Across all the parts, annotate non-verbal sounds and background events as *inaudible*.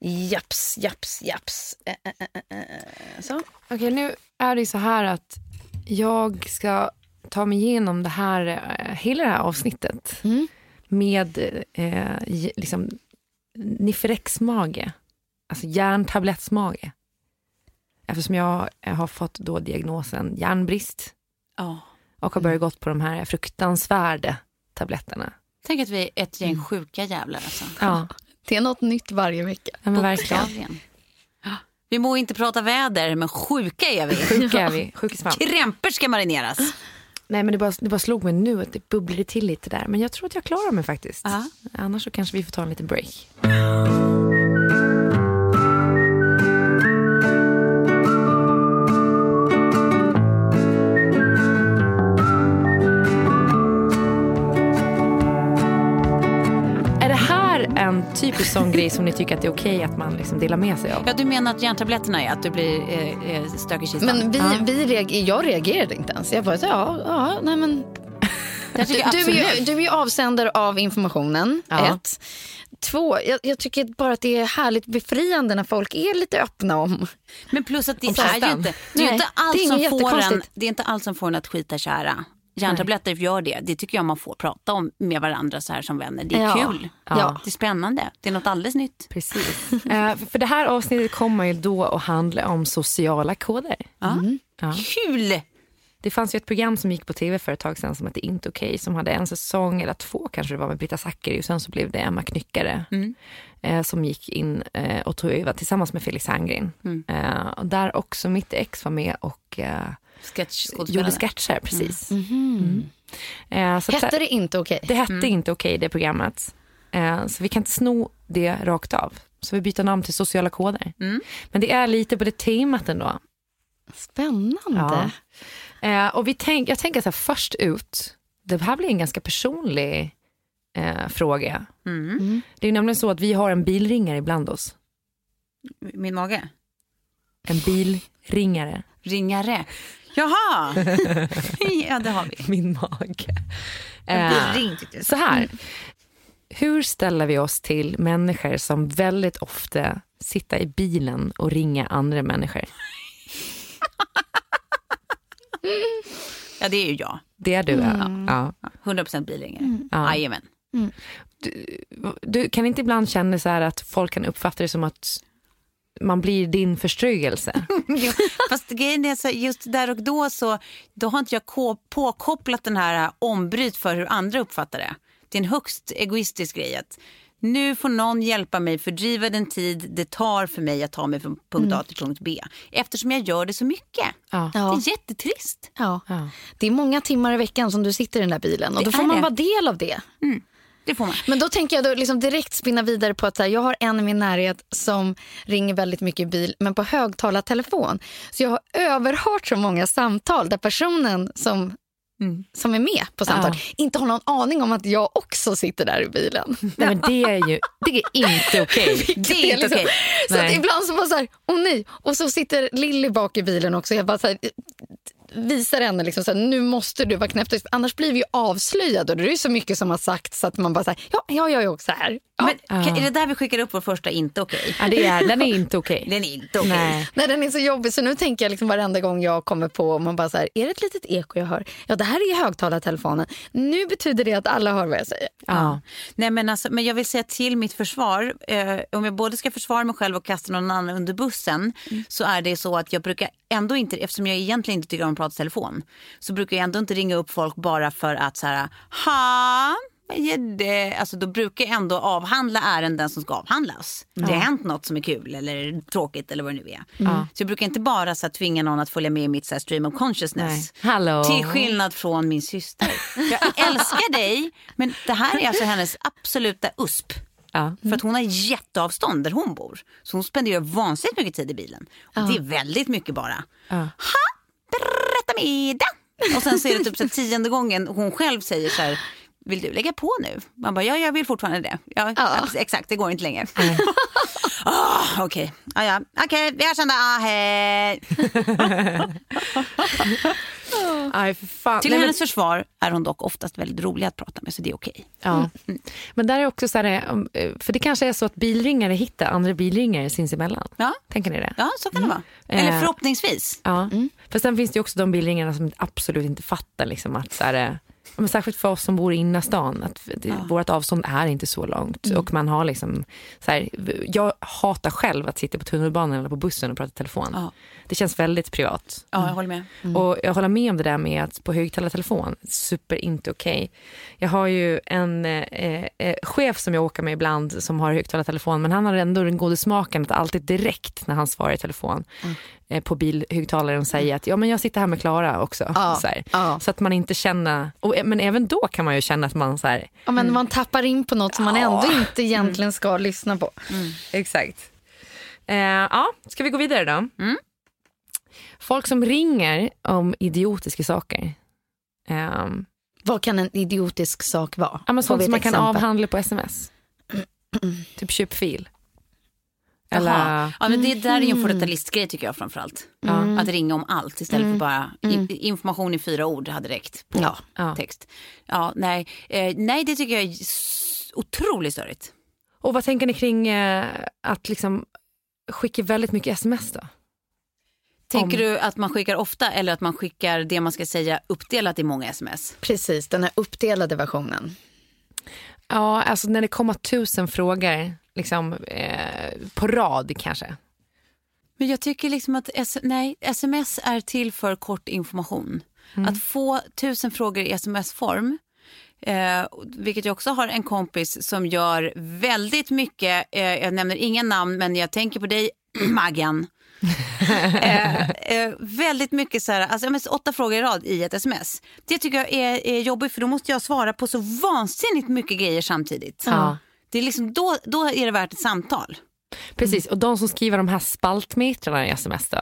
Japs, japs, japs. Eh, eh, eh, eh, Så. Okej, nu är det så här att jag ska ta mig igenom det här, eh, hela det här avsnittet Mm. med eh, liksom Niferex-mage, alltså järntablettsmage. Eftersom jag eh, har fått då diagnosen järnbrist Ja. och har börjat gått på de här fruktansvärda tabletterna. Tänk att vi är ett gäng sjuka jävlar. Alltså. Ja, Det är något nytt varje vecka. ja men verkligen. Vi må inte prata väder, men sjuka är vi. Sjuka är vi, sjuk i svamp. Krämpor ska marineras. Nej men det bara, det bara slog mig nu att det bubblade till lite där. Men jag tror att jag klarar mig faktiskt. Ja. Annars så kanske vi får ta en liten break. Typisk sån grej som ni tycker att det är okej att man liksom delar med sig av? Ja, du menar att järntabletterna är att du blir eh, eh, stök i kistan? Men vi, Ja. vi reager, jag reagerade inte ens. Jag bara, ja, ja nej men. Du, du, är ju, du är ju avsändare av informationen, Ja. ett. Två, jag, jag tycker bara att det är härligt befriande när folk är lite öppna om... Men plus att det är ju inte, det är Nej, inte allt det är som får en, det är inte allt som får en att skita kära. Järntabletter gör det. Det tycker jag man får prata om med varandra så här som vänner. Det är Ja. kul. Ja. Det är spännande. Det är något alldeles nytt. Precis. Eh, för det här avsnittet kommer ju då att handla om sociala koder. Ja. Ja. Kul! Det fanns ju ett program som gick på tv för ett tag sedan som hette Inte okej som hade en säsong eller två kanske det var med Britta Zackari och sen så blev det Emma Knyckare eh, som gick in eh, och tog över tillsammans med Felix Herngren. Eh, och där också mitt ex var med och eh, Sketchskådespelare. gjorde sketcher precis. Mm. Eh, så att- Hette det inte okej? det hette inte okej det programmet. Eh, så vi kan inte sno det rakt av. Så vi byter namn till sociala koder. Men det är lite på det temat ändå. Spännande. Ja. Och vi tänk, jag tänker så här, först ut, det här blir en ganska personlig eh, fråga. Det är nämligen så att vi har en bilringare ibland oss. Min mage. En bilringare. Ringare. Jaha! *laughs* ja, det har vi. Min mage. Eh, blir ringd. så här. Hur ställer vi oss till människor som väldigt ofta sitter i bilen och ringer andra människor? Ja, det är ju jag. Det är du, Mm. ja. 100% bilringare. Ja. Jajamän. Du kan inte ibland känna så här att folk kan uppfatta det som att man blir din förströelse? Jo, *laughs* Fast grejen är så just där och då så då har inte jag ko- påkopplat den här ombryt för hur andra uppfattar det. Det är en högst egoistisk grej att nu får någon hjälpa mig fördriva den tid det tar för mig att ta mig från punkt A till punkt B. Eftersom jag gör det så mycket. Ja. Det är jättetrist. Ja. Ja. Det är många timmar i veckan som du sitter i den där bilen och Det då får man det. vara del av det. Det får man. Men då tänker jag då liksom direkt spinna vidare på att så här, jag har en i min närhet som ringer väldigt mycket i bil men på högtalartelefon. Så jag har överhört så många samtal där personen som som är med på samtal Ja. inte har någon aning om att jag också sitter där i bilen. Nej, men det är ju det är inte okej. *laughs* Vilket Det är inte okej. Så att Nej. ibland så bara så här, åh nej. Och så sitter Lilly bak i bilen också. Jag bara så här, visar henne liksom så här, nu måste du vara knäpptyst. Annars blir vi ju avslöjade och det är ju så mycket som har sagts så att man bara här, ja, jag gör ju också här. Ja. Men, kan- Är det där vi skickar upp vår första inte okej? Ja, det är, den är inte okej. Den är inte okej. Nej. Nej, den är så jobbig så nu tänker jag liksom varenda gång jag kommer på man bara så här, är det ett litet eko jag hör? Ja, det här är ju högtalartelefonen. Nu betyder det att alla hör vad jag säger. Ja. Nej, men, alltså, men jag vill säga till mitt försvar, eh, om jag både ska försvara mig själv och kasta någon annan under bussen, så är det så att jag brukar ändå inte, eftersom jag egentligen inte tycker om att prata i telefon, så brukar jag ändå inte ringa upp folk bara för att så här, ha, vad är det? Alltså då brukar jag ändå avhandla ärenden som ska avhandlas. Det har hänt något som är kul eller tråkigt eller vad det nu är. Så jag brukar inte bara så här, tvinga någon att följa med i mitt så här, stream of consciousness. Nej. Hallå. Till skillnad från min syster. Jag älskar dig, men det här är alltså hennes absoluta USP. Ja. För att hon har jätteavstånd där hon bor. Så hon spenderar vansinnigt mycket tid i bilen. Och Det är väldigt mycket bara. Ha, berätta middag. Och sen så är det typ så tionde gången hon själv säger så här. Vill du lägga på nu? Man bara, ja jag vill fortfarande det. Ja, Ja. Exakt, det går inte längre. *laughs* Ah, Okej, ah, ja. Okej, vi hörs sen då. Ah, hej. *laughs* Aj, för fan. Till Nej, men- hennes försvar är hon dock oftast väldigt rolig att prata med så det är okej. Ja. Men där är också så här, eh, för det kanske är så att bilringare hittar andra bilringare sinsemellan. Ja. Tänker ni det? Ja, så kan det vara. Eller Eh. förhoppningsvis. Ja. För sen finns det också de bilringarna som absolut inte fattar liksom att så här, eh, men särskilt för oss som bor i innerstan, att det, vårt avstånd är inte så långt. Och man har liksom, så här, jag hatar själv att sitta på tunnelbanan eller på bussen och prata i telefon. Ja. Det känns väldigt privat. Ja, jag håller med. Och jag håller med om det där med att på högtalartelefon, super inte okej. Jag har ju en eh, eh, chef som jag åker med ibland som har högtalartelefon men han har ändå den goda smaken att alltid direkt när han svarar i telefon eh, på bilhögtalaren säga att ja men jag sitter här med Klara också. Ja, Så, ja. så att man inte känner, och, men även då kan man ju känna att man så här, Ja, men man tappar in på något som man ändå inte egentligen ska lyssna på. Exakt. Eh, ja, ska vi gå vidare då? Folk som ringer om idiotiska saker. Ehm, Vad kan en idiotisk sak vara? Ja, men sånt som man kan exempel? avhandla på sms. *clears throat* typ köpfil. Eller, Jaha. Ja, men det där är ju en 40-talistgrej tycker jag framförallt. Att ringa om allt istället för bara i, information i fyra ord hade räckt på Ja. Ja. text. Ja, nej. Eh, nej, det tycker jag är otroligt störigt. Och vad tänker ni kring eh, att liksom skicka väldigt mycket sms då? Tänker du att man skickar ofta eller att man skickar det man ska säga uppdelat i många sms? Precis, den här uppdelade versionen. Ja, alltså när det kommer tusen frågor liksom, eh, på rad kanske. Men jag tycker liksom att nej, sms är till för kort information. Att få tusen frågor i sms-form, eh, vilket jag också har en kompis som gör väldigt mycket, eh, jag nämner inga namn men jag tänker på dig *clears throat* Maggan. *laughs* eh, eh, väldigt mycket så här, alltså, åtta frågor i rad i ett sms. Det tycker jag är, är jobbigt för då måste jag svara på så vansinnigt mycket grejer samtidigt. Ja. Det är liksom, då, då är det värt ett samtal. Precis, och de som skriver de här spaltmetrarna i sms då.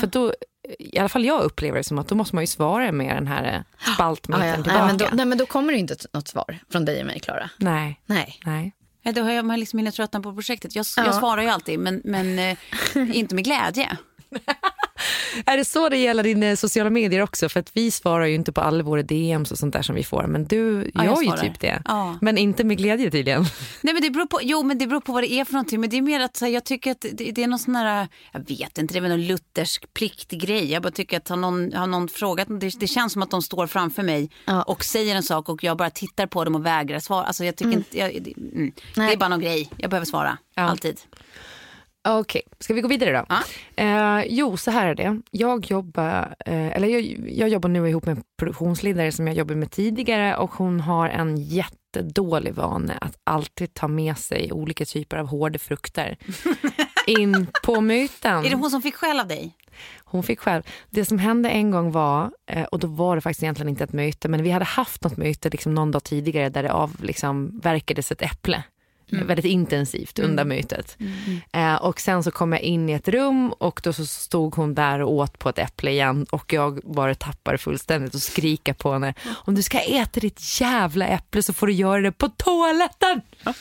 För då, i alla fall jag upplever det som att då måste man ju svara med den här eh, spaltmetern *gasps* Ah, ja. tillbaka. nej, men då, nej, men då kommer det inte något svar från dig och mig, Klara. Nej, Nej. nej. Ja, då har jag liksom hinner tröttna på projektet. Jag, jag Ja. svarar ju alltid, men, men eh, *laughs* inte med glädje. *laughs* Är det så det gäller dina sociala medier också? För att vi svarar ju inte på alla våra DMs och sånt där som vi får. Men du Ja, gör ju typ det. Ja. Men inte med glädje tydligen. *laughs* Nej, men det beror på, jo, men det beror på vad det är för någonting. Men det är mer att så här, jag tycker att det, det är någon sån här, jag vet inte, det är väl någon luthersk pliktgrej. Jag bara tycker att har någon, har någon frågat, det, det känns som att de står framför mig Ja. och säger en sak och jag bara tittar på dem och vägrar svara. Alltså jag tycker inte, jag, det, mm, det är bara någon grej. Jag behöver svara, alltid. Okej, ska vi gå vidare då? Ja. Eh, jo, så här är det. Jag jobbar, eh, eller jag, jag jobbar nu ihop med en produktionsledare som jag jobbade med tidigare och hon har en jättedålig vana att alltid ta med sig olika typer av hårda frukter *laughs* in på möten. Är det hon som fick skäll av dig? Hon fick själv. Det som hände en gång var, eh, och då var det faktiskt egentligen inte ett möte, men vi hade haft något möte liksom någon dag tidigare där det av, liksom, verkades ett äpple väldigt intensivt under mytet. Eh, och sen så kom jag in i ett rum och då så stod hon där och åt på ett äpple igen och jag bara tappade fullständigt och skrika på henne. Om du ska äta ditt jävla äpple så får du göra det på toaletten. *laughs*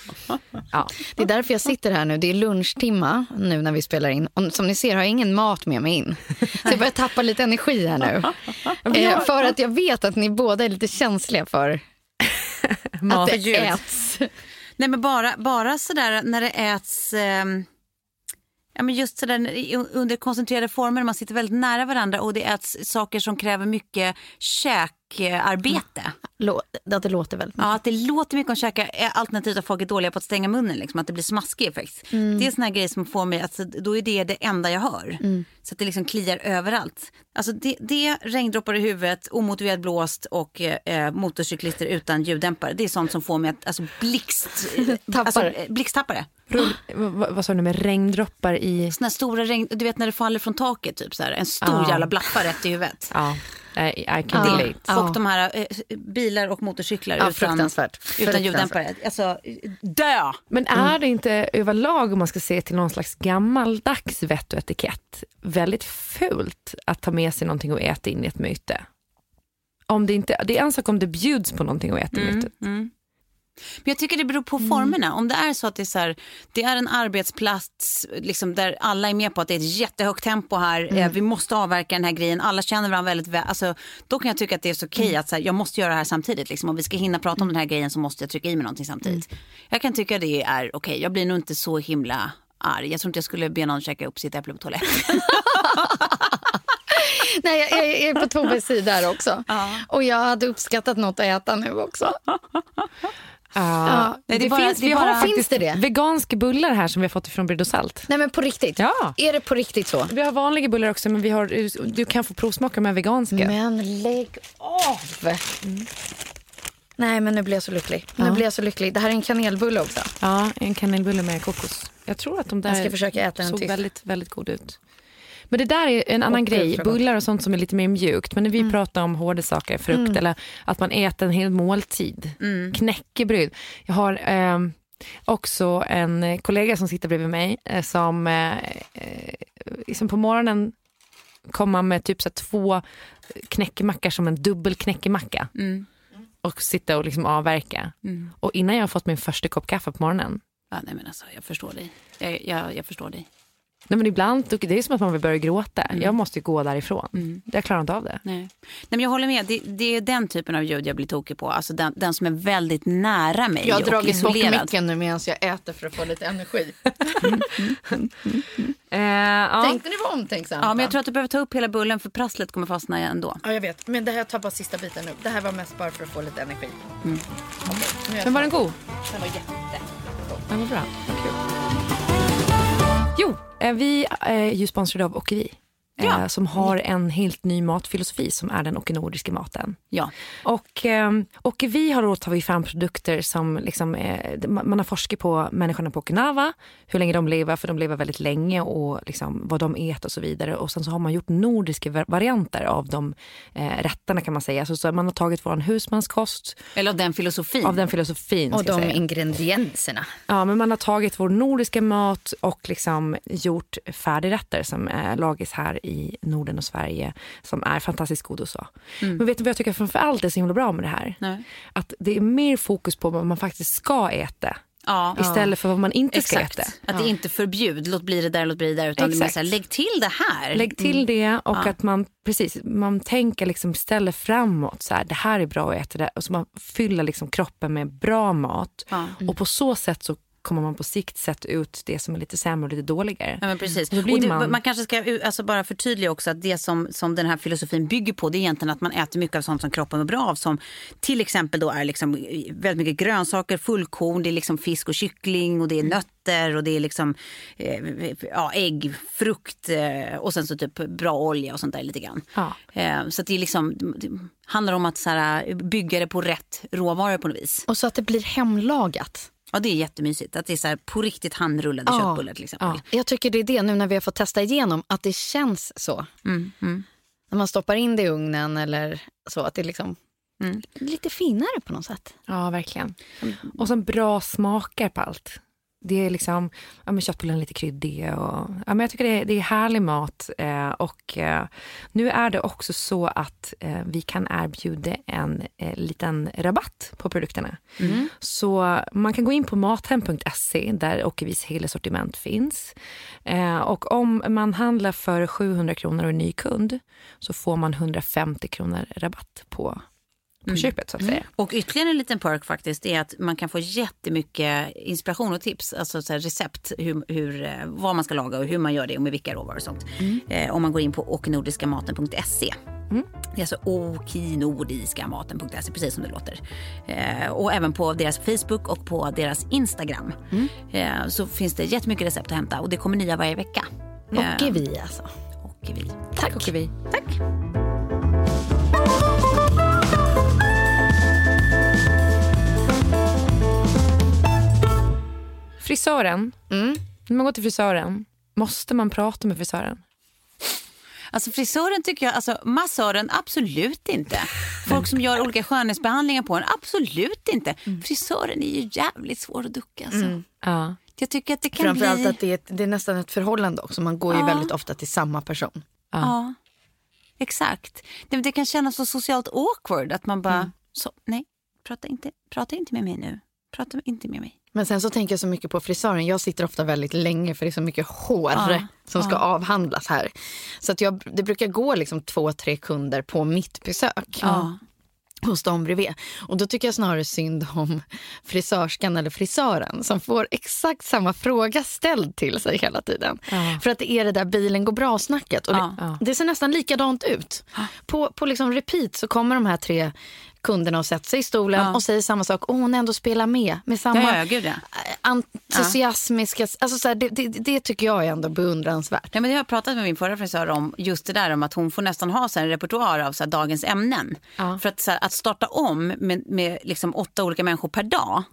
Ja. Det är därför jag sitter här nu. Det är lunchtimma nu när vi spelar in. Och som ni ser har jag ingen mat med mig in. Så jag börjar tappa lite energi här nu. *laughs* Eh, för att jag vet att ni båda är lite känsliga för att det äts. Nej men bara, bara sådär när det äts, eh, ja men just sådär under koncentrerade former, man sitter väldigt nära varandra och det äts saker som kräver mycket käk käkarbete. Lå- Att det låter väldigt mycket. Ja, att det låter mycket om käka, eh, alternativt att folk är dåliga på att stänga munnen, liksom, att det blir smaskig effekt. Det är såna grejer som får mig, att, då är det det enda jag hör. Så att det liksom kliar överallt. Alltså det, det regndroppar i huvudet, omotiverat blåst och eh, motorcyklister utan ljuddämpare. Det är sånt som får mig att alltså, blixt, *laughs* Tappar. alltså, eh, blixttappare. Rull, vad, vad sa du med regndroppar i... Såna stora regn, du vet när det faller från taket, typ så här, en stor Ja. jävla blaffa rätt i huvudet. Ja, I, I can Ja. relate. Ja. Och de här eh, bilar och motorcyklar Ja, utan, fruktansvärt. utan ljuddämpare. Alltså, dö! Men är det inte överlag, om man ska se till någon slags gammaldags vett och etikett, väldigt fult att ta med sig någonting och äta in i ett möte? Om det, inte, det är en sak om det bjuds på någonting och äta i mötet. Men jag tycker det beror på formerna. Om det är så att det är, så här, det är en arbetsplats liksom, där alla är med på att det är ett jättehögt tempo här. Eh, vi måste avverka den här grejen. Alla känner varandra väldigt väl. Alltså, då kan jag tycka att det är så okej att så här, jag måste göra det här samtidigt. Liksom. Om vi ska hinna prata om den här grejen så måste jag trycka i mig någonting samtidigt. Jag kan tycka det är okej. Jag blir nog inte så himla arg. Jag tror inte jag skulle be någon käka upp sitt äpple på toaletten. *laughs* Nej, jag, jag är på Toves sida här också. Och jag hade uppskattat något att äta nu också. *laughs* Ja. Nej, det det bara- finns, det vi bara- har Finns det det? veganska bullar här som vi har fått från Bryd och Salt. Nej men på riktigt. Ja. Är det på riktigt så? Vi har vanliga bullar också men vi har, du kan få provsmaka med veganska. Men lägg av! Nej men nu blir jag så lycklig. Nu Ja. blir jag så lycklig. Det här är en kanelbulle också. Ja, en kanelbulle med kokos. Jag tror att de där Jag ska försöka äta den såg tyst. väldigt, väldigt god ut. Men det där är en annan Och grej. Bullar och sånt som är lite mer mjukt. Men när vi pratar om hårda saker, frukt eller att man äter en hel måltid. Knäckebröd. Jag har ehm, också en eh, kollega som sitter bredvid mig eh, som eh, eh, liksom på morgonen komma med typ så två knäckemackor som en dubbel knäckemacka. Och sitta och liksom avverka. Och innan jag har fått min första kopp kaffe på morgonen ja, nej, men alltså, jag förstår dig. Jag, jag, jag förstår dig. Nej, men ibland, det är som att man vill börja gråta. Jag måste ju gå därifrån. Jag klarar inte av det. Nej. Nej, men jag håller med. Det, det är den typen av ljud jag blir tokig på. Alltså den, den som är väldigt nära mig Jag har och dragit bort micken nu medan jag äter för att få lite energi. *laughs* Eh, ja. Tänkte ni vara omtänksamma? Ja, men jag tror att du behöver ta upp hela bullen för prasslet kommer fastna ändå. Ja, jag vet. Men det här jag tar bara sista biten nu. Det här var mest bara för att få lite energi. Är jag Men var den god? Den var jätte. Den var bra. Vad kul. Jo, eh, vi eh, är ju sponsrade av Åkeri eh, Ja. Som har en helt ny matfilosofi som är den okenordiska maten. Ja. Och, eh, och vi har då tagit fram produkter som liksom, eh, man har forskat på människorna på Okinawa, hur länge de lever, för de lever väldigt länge och liksom, vad de äter och så vidare. Och sen så har man gjort nordiska va- varianter av de eh, rätterna kan man säga. Så, så man har tagit vår husmanskost, Eller av den filosofin. av den filosofin. Och de ingredienserna. Ja, men man har tagit vår nordiska mat och liksom gjort färdigrätter som är lagis här i Norden och Sverige som är fantastiskt god och så. Men vet du vad jag tycker framför allt är så himla bra med det här? Nej. Att det är mer fokus på vad man faktiskt ska äta Ja. istället för vad man inte ska Exakt. äta. Att det inte förbjud, låt bli det där, låt bli det där. Utan det Exakt. så här, lägg till det här. Lägg till det och att man precis, man tänker liksom istället framåt. Så här, det här är bra att äta det. Och så man fyller liksom kroppen med bra mat. Ja. Och på så sätt så kommer man på sikt sätta ut det som är lite sämre och lite dåligare. Ja, men precis. Och det, man- man... kanske ska alltså bara förtydliga också att det som, som den här filosofin bygger på det är egentligen att man äter mycket av sånt som kroppen mår bra av. Som till exempel då är liksom väldigt mycket grönsaker, fullkorn, det är liksom fisk och kyckling och det är nötter och det är liksom eh, ja, ägg, frukt eh, och sen så typ bra olja och sånt där lite grann. Ja. Eh, så att det är liksom, det handlar om att så här, bygga det på rätt råvaror på något vis. Och så att det blir hemlagat. Ja, det är jättemysigt. Att det är så här på riktigt handrullade Ja. köttbullar till exempel. Ja. Jag tycker det är det nu när vi har fått testa igenom, att det känns så. Mm, mm. När man stoppar in det i ugnen eller så, att det liksom lite finare på något sätt. Ja, verkligen. Och så bra smaker på allt. Det är liksom, ja men köttbullarna lite kryddiga och, ja men jag tycker det är, det är härlig mat. Eh, och eh, nu är det också så att eh, vi kan erbjuda en eh, liten rabatt på produkterna. Så man kan gå in på mathem.se där Ockevis hela sortiment finns. Eh, och om man handlar för 700 kronor och är ny kund så får man 150 kronor rabatt på, på köpet så att säga. Och ytterligare en liten perk faktiskt är att man kan få jättemycket inspiration och tips, alltså så här recept, hur, hur, eh, vad man ska laga och hur man gör det och med vilka råvaror och sånt. Eh, om man går in på oknordiskamaten.se. Det är alltså okinordiskamaten.se, precis som det låter. Eh, och även på deras Facebook och på deras Instagram. Eh, så finns det jättemycket recept att hämta och det kommer nya varje vecka. Och är vi alltså. Och vi. Tack Ockevi. Tack. Frisören. När man går till frisören, måste man prata med frisören? Alltså frisören tycker jag, alltså massören absolut inte. Folk som gör olika skönhetsbehandlingar på en, absolut inte. Frisören är ju jävligt svår att ducka alltså. Ja. Jag tycker att det kan Framförallt bli... att det är, ett, det är nästan ett förhållande också. Man går ju Ja. väldigt ofta till samma person. Ja, exakt. Det, det kan kännas så socialt awkward att man bara, så, nej, prata inte, prata inte med mig nu. Prata inte med mig. Men sen så tänker jag så mycket på frisören. Jag sitter ofta väldigt länge för det är så mycket hår Ja, som ska avhandlas här. Så att jag, det brukar gå liksom två, tre kunder på mitt besök. Ja. hos dem bredvid. Och då tycker jag snarare synd om frisörskan eller frisören som får exakt samma fråga ställd till sig hela tiden. För att det är det där bilen går bra-snacket. Och det, Ja. det ser nästan likadant ut. På, på liksom repeat så kommer de här tre kunderna och sätter sig i stolen Ja. och säger samma sak. Och hon ändå spelar med med samma Ja, ja, ja. entusiasmiska... Alltså så här, det, det, det tycker jag är ändå beundransvärt. Nej, men jag har pratat med min förra frisör om just det där om att hon får nästan ha så en repertoar av så här dagens ämnen. För att, så här, att starta om med, med liksom åtta olika människor per dag.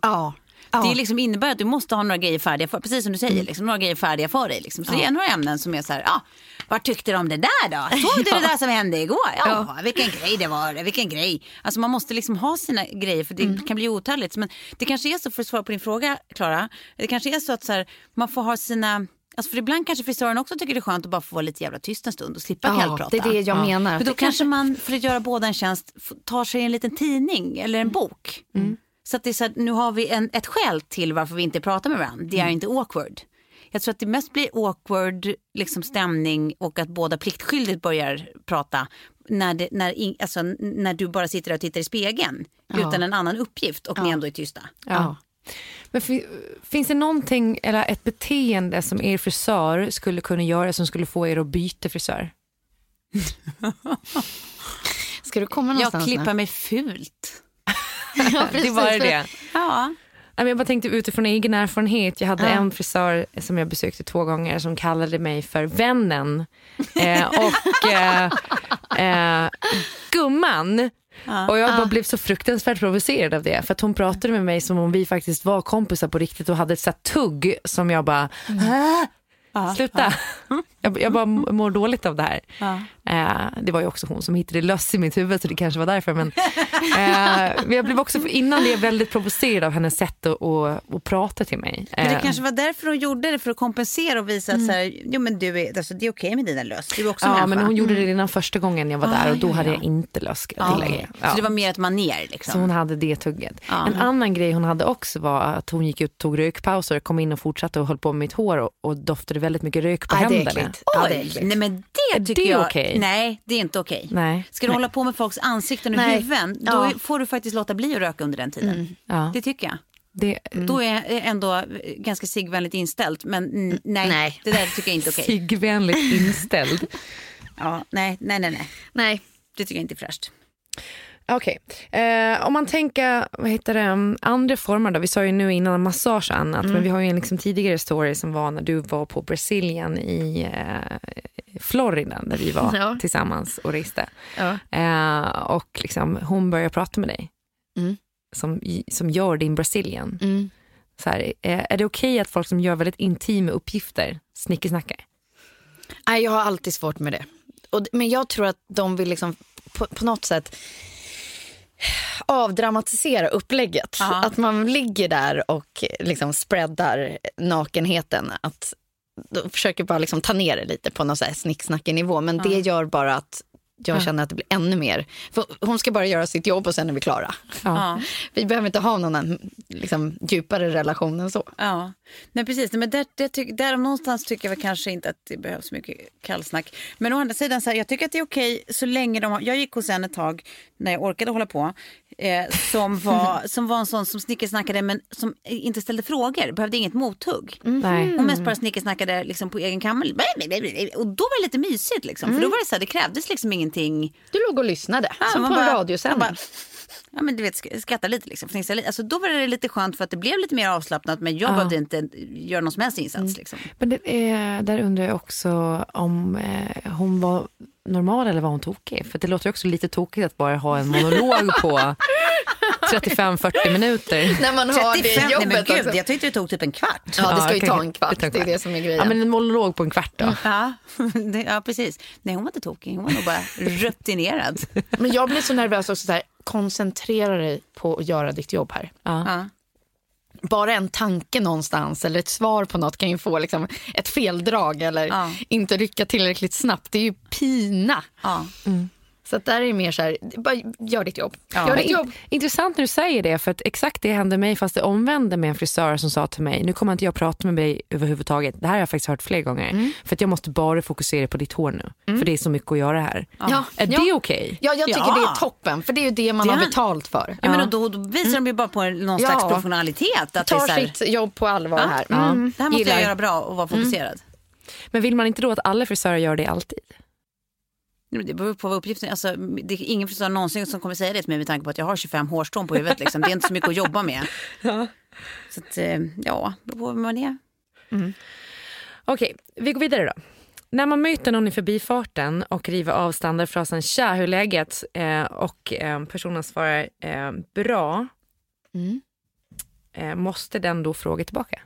Ja. Ja. Det liksom innebär att du måste ha några grejer färdiga, för, precis som du säger, liksom, några grejer färdiga för dig. Liksom. Så det är några ämnen som är så här, ja, vad tyckte du om det där då? Såg du *laughs* det där som hände igår? Ja, vilken grej det var, vilken grej. Alltså man måste liksom ha sina grejer för det kan bli otäligt. Men det kanske är så, för att svara på din fråga Klara, det kanske är så att så här, man får ha sina Alltså för ibland kanske frisören också tycker det är skänt att bara få vara lite jävla tyst en stund och slippa Ja, kallprata. det är det jag menar. Men då kanske man, för att göra båda en tjänst, tar sig en liten tidning eller en bok. Så att det är så att nu har vi en, ett skäl till varför vi inte pratar med varandra. Det är inte awkward. Jag tror att det mest blir awkward liksom stämning och att båda pliktskyldigt börjar prata när, det, när, in, alltså, när du bara sitter och tittar i spegeln utan en annan uppgift och ni ändå är tysta. Ja. Men fi- finns det någonting, eller ett beteende som er frisör skulle kunna göra som skulle få er att byta frisör? *laughs* Ska du komma Jag någonstans klipper nu? mig fult. Ja, *laughs* Det precis. var det. Ja. Jag bara tänkte utifrån egen erfarenhet. Jag hade Ja. en frisör som jag besökte två gånger som kallade mig för vännen. Eh, *laughs* och eh, eh, gumman. Och jag bara blev så fruktansvärt provocerad av det. För att hon pratade med mig som om vi faktiskt var kompisar på riktigt och hade ett så här tugg som jag bara, "Ah, sluta. *laughs* Jag, jag bara mår dåligt av det här. Eh, det var ju också hon som hittade löss i mitt huvud så det kanske var därför. Men, *laughs* eh, men jag blev också innan det väldigt provocerad av hennes sätt att, att, att prata till mig. Men det Eh, kanske var därför hon gjorde det, för att kompensera och visa att så här, jo, men du är, alltså, det är okej med dina löss. Du är också Ja, människa. men hon gjorde det redan första gången jag var där och då hade jag inte löss ska jag Ja. Ja. Så det var mer ett maner liksom. Så hon hade det tugget. Ja. En annan grej hon hade också var att hon gick ut och tog rökpauser, kom in och fortsatte och höll på med mitt hår och, och doftade väldigt mycket rök på Ja, är händerna. Äckligt. Ja, det är Oj, äckligt. nej men det tycker det jag... okej? Nej, det är inte okej. Nej. Ska du hålla på med folks ansikten och Nej. huvuden, då Ja. får du faktiskt låta bli att röka under den tiden. Ja. Det tycker jag. Det, Då är jag ändå ganska sigvänligt inställd. Men mm, nej, Nej. det där tycker jag inte är okej. *laughs* Sigvänligt inställd. Ja, nej, nej, nej, nej. Nej. Det tycker jag inte är fräscht. Okej, eh, om man tänker, vad heter det, um, andra former då? Vi sa ju nu innan massage och annat, men vi har ju en liksom tidigare story som var när du var på Brasilien i eh, Florida där vi var *laughs* Ja. tillsammans och reste. Ja. Eh, och liksom, hon börjar prata med dig Mm. som, som gör din Brasilien. Mm. Så här, eh, är det okej att folk som gör väldigt intima uppgifter snickesnackar? Nej, jag har alltid svårt med det. Och, men jag tror att de vill liksom på, på något sätt avdramatisera upplägget. Ja. Att man ligger där och liksom spreadar nakenheten. Att försöker bara liksom ta ner det lite på någon så här snicksnackig nivå. Men det gör bara att jag känner att det blir ännu mer. För hon ska bara göra sitt jobb och sen är vi klara. Ja. Vi behöver inte ha någon liksom, djupare relation än så. Ja, nej precis. Men där, där, där någonstans tycker jag väl kanske inte att det behövs mycket kallsnack. Men å andra sidan, så här, jag tycker att det är okej så länge de har... Jag gick hos en ett tag när jag orkade hålla på. Eh, som, var, som var en sån som snickersnackade men som inte ställde frågor, behövde inget mothugg. Nej. Hon mest bara snickersnackade liksom på egen kammare. Och då var det lite mysigt liksom. För då var det så här, det krävdes liksom ingenting. Du låg och lyssnade, Ja, som på en bara- radiosändning. man bara- Ja men du vet sk- skratta lite liksom. fnissa lite. Alltså, då var det lite skönt för att det blev lite mer avslappnat men jag behövde inte göra någon som helst insats. Liksom. Men det är, där undrar jag också om eh, hon var normal eller var hon tokig? För det låter ju också lite tokigt att bara ha en monolog på 35-40 minuter. När man har det 35, nej men jobbet gud, också. jag tyckte det tog typ en kvart. Ja, det ska ju ta en kvart. det en Det är kvart. det som är grejen. Ja, men en monolog på en kvart då. Ja, *laughs* det, ja, precis. Nej, hon var inte tokig. Hon var nog bara rutinerad. Men jag blir så nervös också. Så här, koncentrera dig på att göra ditt jobb här. Ja. Bara en tanke någonstans eller ett svar på något kan ju få liksom ett feldrag eller Ja. inte rycka tillräckligt snabbt. Det är ju pina. Ja. Så att där är det mer så här, bara gör ditt jobb. Ja. Gör ditt jobb. Intressant när du säger det, för att exakt det hände mig fast det omvände med en frisör som sa till mig, nu kommer inte jag prata med dig överhuvudtaget. Det här har jag faktiskt hört fler gånger. För att jag måste bara fokusera på ditt hår nu. För det är så mycket att göra här. Ja. Är Ja. det okej? Ja, jag tycker Ja. det är toppen, för det är ju det man Det har betalt för. Ja, men då, då visar de ju bara på någon Ja. slags professionalitet. Att det är Tar så här, sitt jobb på allvar ja, här. ja, Mm. det här måste jag Gillar. göra bra och vara fokuserad. Men vill man inte då att alla frisörer gör det alltid? Det beror på vad uppgiften alltså, Det är ingen frisör någonsin som kommer säga det till mig med tanke på att jag har 25 hårstrån på huvudet. Liksom. Det är inte så mycket att jobba med. *laughs* Så att, eh, ja, det beror på vem man är. Okej, vi går vidare då. När man möter någon i förbifarten och river av standardfrasen “tja, hur är läget?” eh, och eh, personen svarar eh, “bra”, Mm. eh, måste den då fråga tillbaka?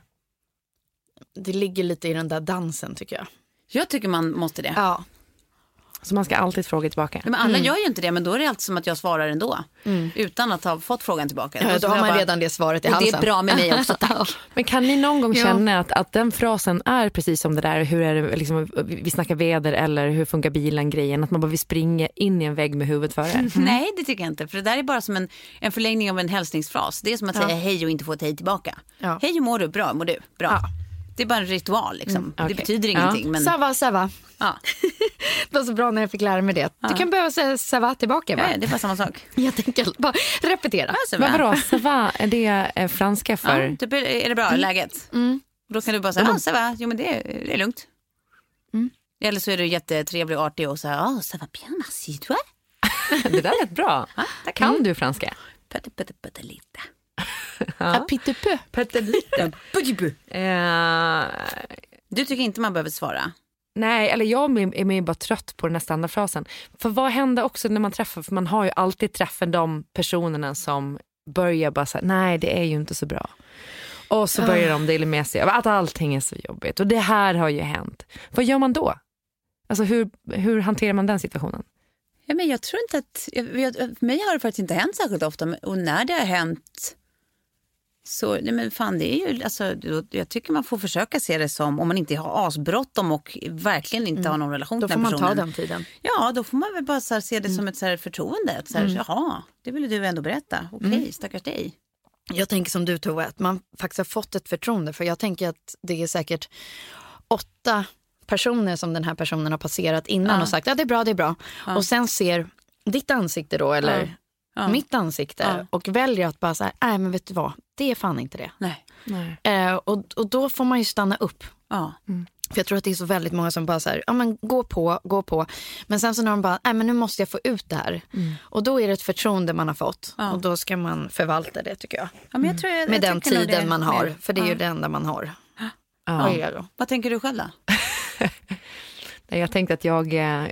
Det ligger lite i den där dansen tycker jag. Jag tycker man måste det. Ja. Så man ska alltid fråga tillbaka? Men alla gör ju inte det, men då är det alltid som att jag svarar ändå. Utan att ha fått frågan tillbaka. Ja, då har man bara, redan det svaret i Och det halsen. är bra med mig *laughs* också, tack. Men kan ni någon gång Ja. känna att, att den frasen är precis som det där, hur är det, liksom, vi snackar väder eller hur funkar bilen grejen, att man bara vill springa in i en vägg med huvudet före? *laughs* Nej, det tycker jag inte. För det där är bara som en, en förlängning av en hälsningsfras. Det är som att säga hej och inte få ett hej tillbaka. Ja. Hej, hur mår du? Bra, mår du? Bra. Ja. Det är bara en ritual liksom. okej. Det betyder Ja. ingenting. Men, Sava, sava. ja. *laughs* Det var så bra när jag fick lära mig det. Du kan behöva säga sava tillbaka. Va? Ja, det är bara samma sak. *laughs* Helt enkelt. Bara repetera. Alltså, Men va? vadå, ça va, är det eh, franska för? Ja, typ, är det bra, läget? Då kan du bara säga, ja, så va? Jo, men det, är- det är lugnt. Eller så är du jättetrevlig och artig och säger, ja, ça va bien, merci, toi? Det där lät bra. tack. Kan du franska? Putte, putte, putte lite. Ja. Pittepu. Eh, Du tycker inte man behöver svara? nej, eller jag är mer bara trött på den här standardfrasen. För vad händer också när man träffar, för man har ju alltid träffat de personerna som börjar bara säga nej det är ju inte så bra. Och så börjar de dela med sig av att allting är så jobbigt och det här har ju hänt. Vad gör man då? Alltså hur, hur hanterar man den situationen? Ja, men jag tror inte att, jag, jag, för mig har det faktiskt inte hänt särskilt ofta. Och när det har hänt så, nej men fan det är ju, alltså, då, jag tycker man får försöka se det som, om man inte har asbråttom och verkligen inte har någon relation Då till får den man personen. ta den tiden. Ja, då får man väl bara så här, se det som ett så här, förtroende. Att, så här, Jaha, det ville du ändå berätta. Okej, stackars dig. Jag tänker som du Tove, att man faktiskt har fått ett förtroende. För jag tänker att det är säkert åtta personer som den här personen har passerat innan och sagt ja det är bra, det är bra. Och sen ser ditt ansikte då eller Ja. mitt ansikte Ja. och väljer att bara säga nej men vet du vad, det är fan inte det. Nej. Nej. Eh, och, och då får man ju stanna upp. Ja. För jag tror att det är så väldigt många som bara så här, ja men gå på, gå på. Men sen så när de bara, nej men nu måste jag få ut det här. Och då är det ett förtroende man har fått. Ja. Och då ska man förvalta det tycker jag. Ja, men jag tror jag, Med jag den tiden det man mer. har. För det är ju Ja. det enda man har. Ja. Vad tänker du själv då? *laughs* Jag tänkte att jag, eh,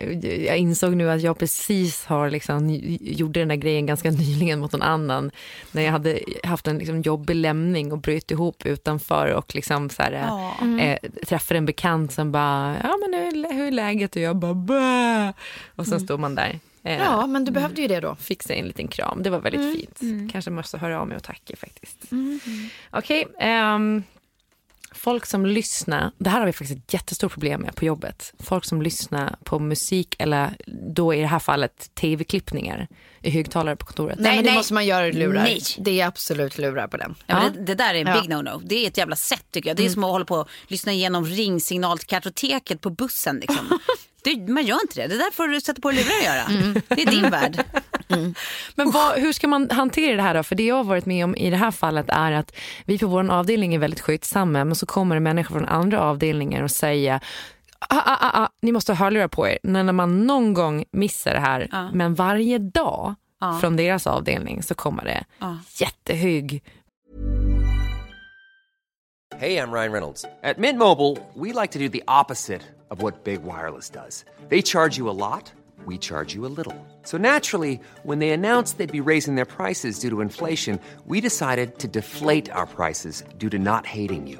jag insåg nu att jag precis har liksom, gjorde den där grejen ganska nyligen mot någon annan. När jag hade haft en liksom jobbig lämning och bröt ihop utanför och liksom så här, Ja. eh, träffade en bekant som bara, ja men hur, hur är läget? Och jag bara, Bä! Och sen står man där. Eh, Ja, men du behövde ju det då. fixa en liten kram. Det var väldigt fint. Kanske måste höra av mig och tacka faktiskt. Okej. ehm, folk som lyssnar, det här har vi faktiskt ett jättestort problem med på jobbet. Folk som lyssnar på musik eller då i det här fallet tv-klippningar i högtalare på kontoret. Nej, men det nej. måste man göra i lurar. Nej. Det är absolut lurar på den. Ja, men det, det där är en Ja. big no-no. Det är ett jävla sätt tycker jag. Det är som att hålla på och lyssna igenom ringsignalkartoteket på bussen. Liksom. *laughs* det, man gör inte det. Det där får du sätta på lurar och göra. Det är din värld. Men vad, hur ska man hantera det här då? För det jag har varit med om i det här fallet är att vi på vår avdelning är väldigt skyddsamma men så kommer det människor från andra avdelningar och säger Ah, ah, ah, ah, ni måste ha hörlurar på er. När man någon gång missar det här, men varje dag från deras avdelning så kommer det jättehög Hey, I'm Ryan Reynolds. At Mint Mobile, we like to do the opposite of what Big Wireless does. They charge you a lot, we charge you a little. So naturally, when they announced they'd be raising their prices due to inflation, we decided to deflate our prices due to not hating you.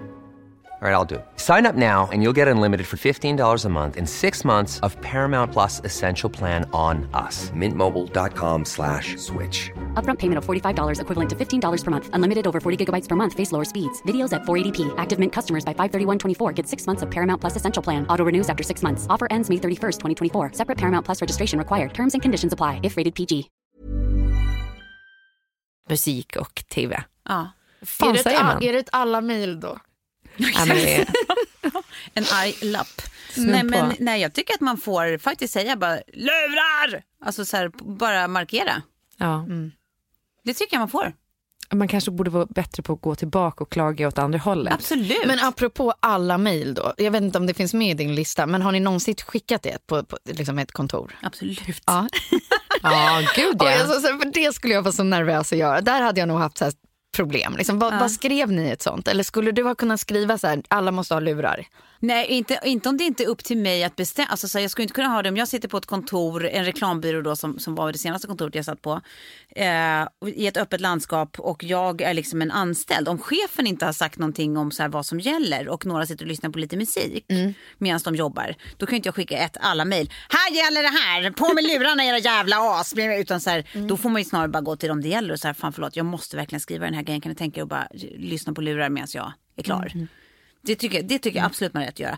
All right, I'll do it. Sign up now and you'll get unlimited for $15 a month in six months of Paramount Plus Essential Plan on us. Mintmobile.com slash switch. Upfront payment of $45 equivalent to $15 per month. Unlimited over 40 gigabytes per month. Face lower speeds. Videos at 480p. Active Mint customers by 531.24 get six months of Paramount Plus Essential Plan. Auto renews after six months. Offer ends May 31st, 2024. Separate Paramount Plus registration required. Terms and conditions apply if rated PG. musik och tv. Ja. Fan är, det säger ett, är det ett alla mejl då? Ja, men En arg lapp. Nej, på. men, nej, jag tycker att man får faktiskt säga bara lurar. Alltså så här, bara markera. ja. Det tycker jag man får. Man kanske borde vara bättre på att gå tillbaka och klaga åt andra hållet. Absolut. Men apropå alla mejl då. Jag vet inte om det finns med i din lista, men har ni någonsin skickat det på, på liksom ett kontor? Absolut. Ja. Ja, gud Och ja. jag, så, så, för det skulle jag vara så nervös att göra. Där hade jag nog haft så här problem. Liksom, vad, vad skrev ni i ett sånt? Eller skulle du ha kunnat skriva så här, alla måste ha lurar? Nej, inte, inte om det inte är upp till mig att bestämma. Alltså, så här, jag skulle inte kunna ha det om jag sitter på ett kontor, en reklambyrå då, som, som var det senaste kontoret jag satt på, eh, i ett öppet landskap och jag är liksom en anställd. Om chefen inte har sagt någonting om så här, vad som gäller och några sitter och lyssnar på lite musik medan de jobbar, då kan inte jag skicka ett alla mejl. Här gäller det här, på med lurarna era jävla as. Utan så här, Då får man ju snarare bara gå till dem det gäller och så här, fan förlåt, jag måste verkligen skriva den här grejen. Kan ni tänka er att bara lyssna på lurar medan jag är klar? Det tycker, det tycker jag absolut man har rätt att göra.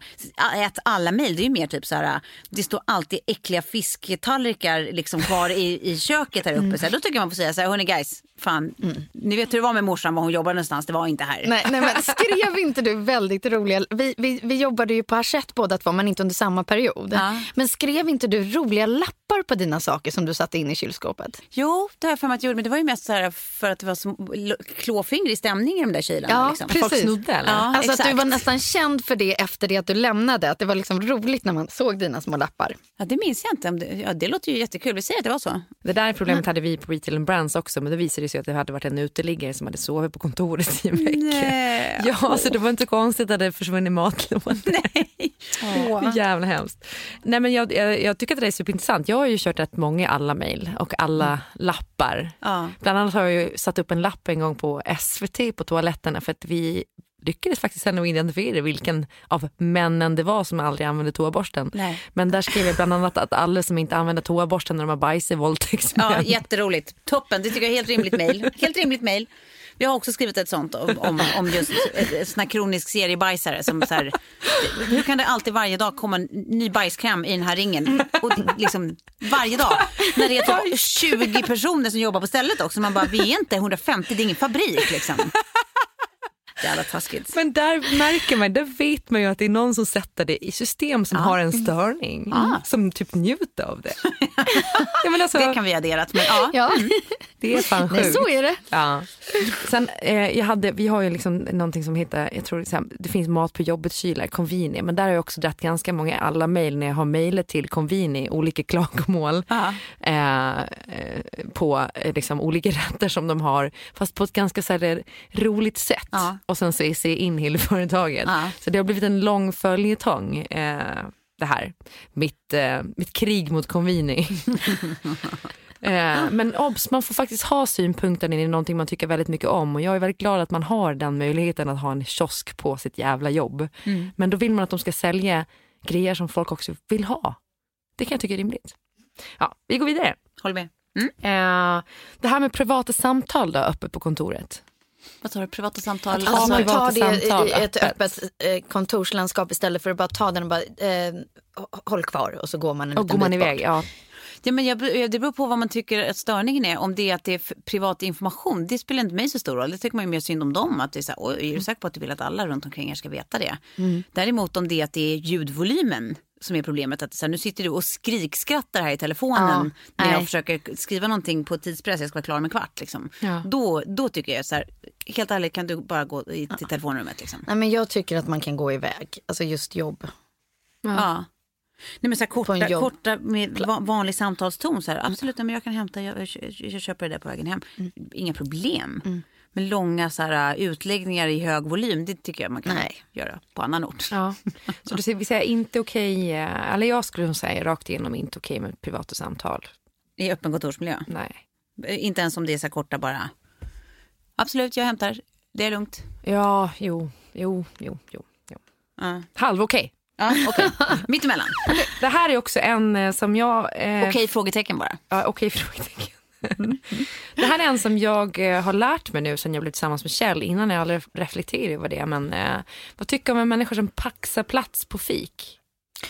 Ät alla mejl, det är ju mer typ så här, det står alltid äckliga fisktallrikar liksom kvar i, i köket här uppe. Så här, då tycker jag man får säga så här, hörni guys, fan, ni vet hur det var med morsan, var hon jobbade någonstans, det var inte här. Nej, nej, men skrev inte du väldigt roliga... Vi, vi, vi jobbade ju på Hachette båda två, men inte under samma period. Ja. Men skrev inte du roliga lappar på dina saker som du satte in i kylskåpet? Jo, det har jag för mig att jag gjorde, men det var ju mest så här för att det var så klåfingrig stämning i de där kylarna. Ja, liksom. precis. Folk snodde eller? Ja, alltså att du exakt. var nästan känd för det efter det att du lämnade. Att det var liksom roligt när man såg dina små lappar. Ja, det minns jag inte. om Det, ja, det låter ju jättekul. Vi säger att det var så. Det där problemet hade vi på Retail and Brands också men det visade sig att det hade varit en uteliggare som hade sovit på kontoret i en vecka. Ja, så det var inte konstigt att det försvunnit matlådor. *laughs* Nej. Jävla hemskt. Nej, men jag, jag, jag tycker att det är superintressant. Jag har ju kört rätt många alla mejl och alla lappar. Ja. Bland annat har jag ju satt upp en lapp en gång på SVT på toaletterna för att vi lyckades faktiskt ändå identifiera vilken av männen det var som aldrig använde toaborsten. Nej. Men där skrev jag bland annat att alla som inte använder toaborsten när de har bajs är våldtäktsmän. Ja, jätteroligt. Toppen, det tycker jag är helt rimligt mejl. Helt rimligt mejl. Vi har också skrivit ett sånt om, om, om just sån här kronisk seriebajsare. Som så här, hur kan det alltid varje dag komma en ny bajskräm i den här ringen? Och liksom, varje dag. När det är typ 20 personer som jobbar på stället också. Man bara, vi är inte 150, det är ingen fabrik liksom. Jävla taskigt. Men där märker man, där vet man ju att det är någon som sätter det i system som har en störning. Som typ njuter av det. *laughs* ja, men alltså, Det kan vi ha adderat. Men, ja. Ja, det är fan Nej, sjukt. så är det. Ja. Sen, eh, jag hade, vi har ju liksom någonting som heter, jag tror det, här, finns mat på jobbet-kylar, Convini, men där har jag också dratt ganska många, alla mejl när jag har mejlet till Convini, olika klagomål Ja. eh, eh, på eh, liksom, olika rätter som de har, fast på ett ganska så här, roligt sätt. Och sen så är in hela företaget. Ja. Så det har blivit en lång följetong. Eh, det här, mitt, eh, mitt krig mot Convini. *laughs* Eh, men obs, man får faktiskt ha synpunkter när det är någonting man tycker väldigt mycket om och jag är väldigt glad att man har den möjligheten att ha en kiosk på sitt jävla jobb. Men då vill man att de ska sälja grejer som folk också vill ha. Det kan jag tycka är rimligt. Ja, vi går vidare. Håller med. Mm. Eh, det här med privata samtal då, uppe på kontoret. Vad tar du? Privata samtal? Att Alltså man tar det samtal i ett öppet. öppet eh, kontorslandskap istället för att bara ta den och bara eh, håll kvar och så går man en Och liten går man bit iväg, bort. ja. Ja, men jag, det beror på vad man tycker att störningen är. Om det är att det är privat information, det spelar inte mig så stor roll. Det tycker man ju mer synd om dem. Att det är, så här, "Oj, är du säker på att du vill att alla runt omkring er ska veta det? Däremot om det är att det är ljudvolymen som är problemet. Att så här, nu sitter du och skrikskrattar här i telefonen när jag försöker skriva någonting på tidspress, jag ska vara klar med en kvart. Liksom. Ja. Då, då tycker jag så här, helt ärligt kan du bara gå i, till telefonrummet. Liksom. Nej, men jag tycker att man kan gå iväg, alltså just jobb. Ja. Nej, men så här korta, korta med va- vanlig samtalston. Så här, absolut, nej, men jag kan hämta, jag, jag, jag köper det där på vägen hem. Inga problem. Men långa så här, utläggningar i hög volym, det tycker jag man kan Nej. göra på annan ort. Ja. Så det vi säger inte okej, eh, eller jag skulle säga rakt igenom inte okej med privata samtal. I öppen kontorsmiljö. Nej. Eh, Inte ens om det är så korta bara. Absolut, jag hämtar. Det är lugnt. Ja, jo, jo, jo, jo. jo. Ja. Halv okej. Ja, okej. *laughs* Mittemellan. Det här är också en eh, som jag... Eh, Okej, frågetecken bara. Ja, okej frågetecken. *laughs* det här är en som jag eh, har lärt mig nu sen jag blev tillsammans med Kjell. Innan jag aldrig reflekterade över det. Men eh, vad tycker man om människor som paxar plats på fik?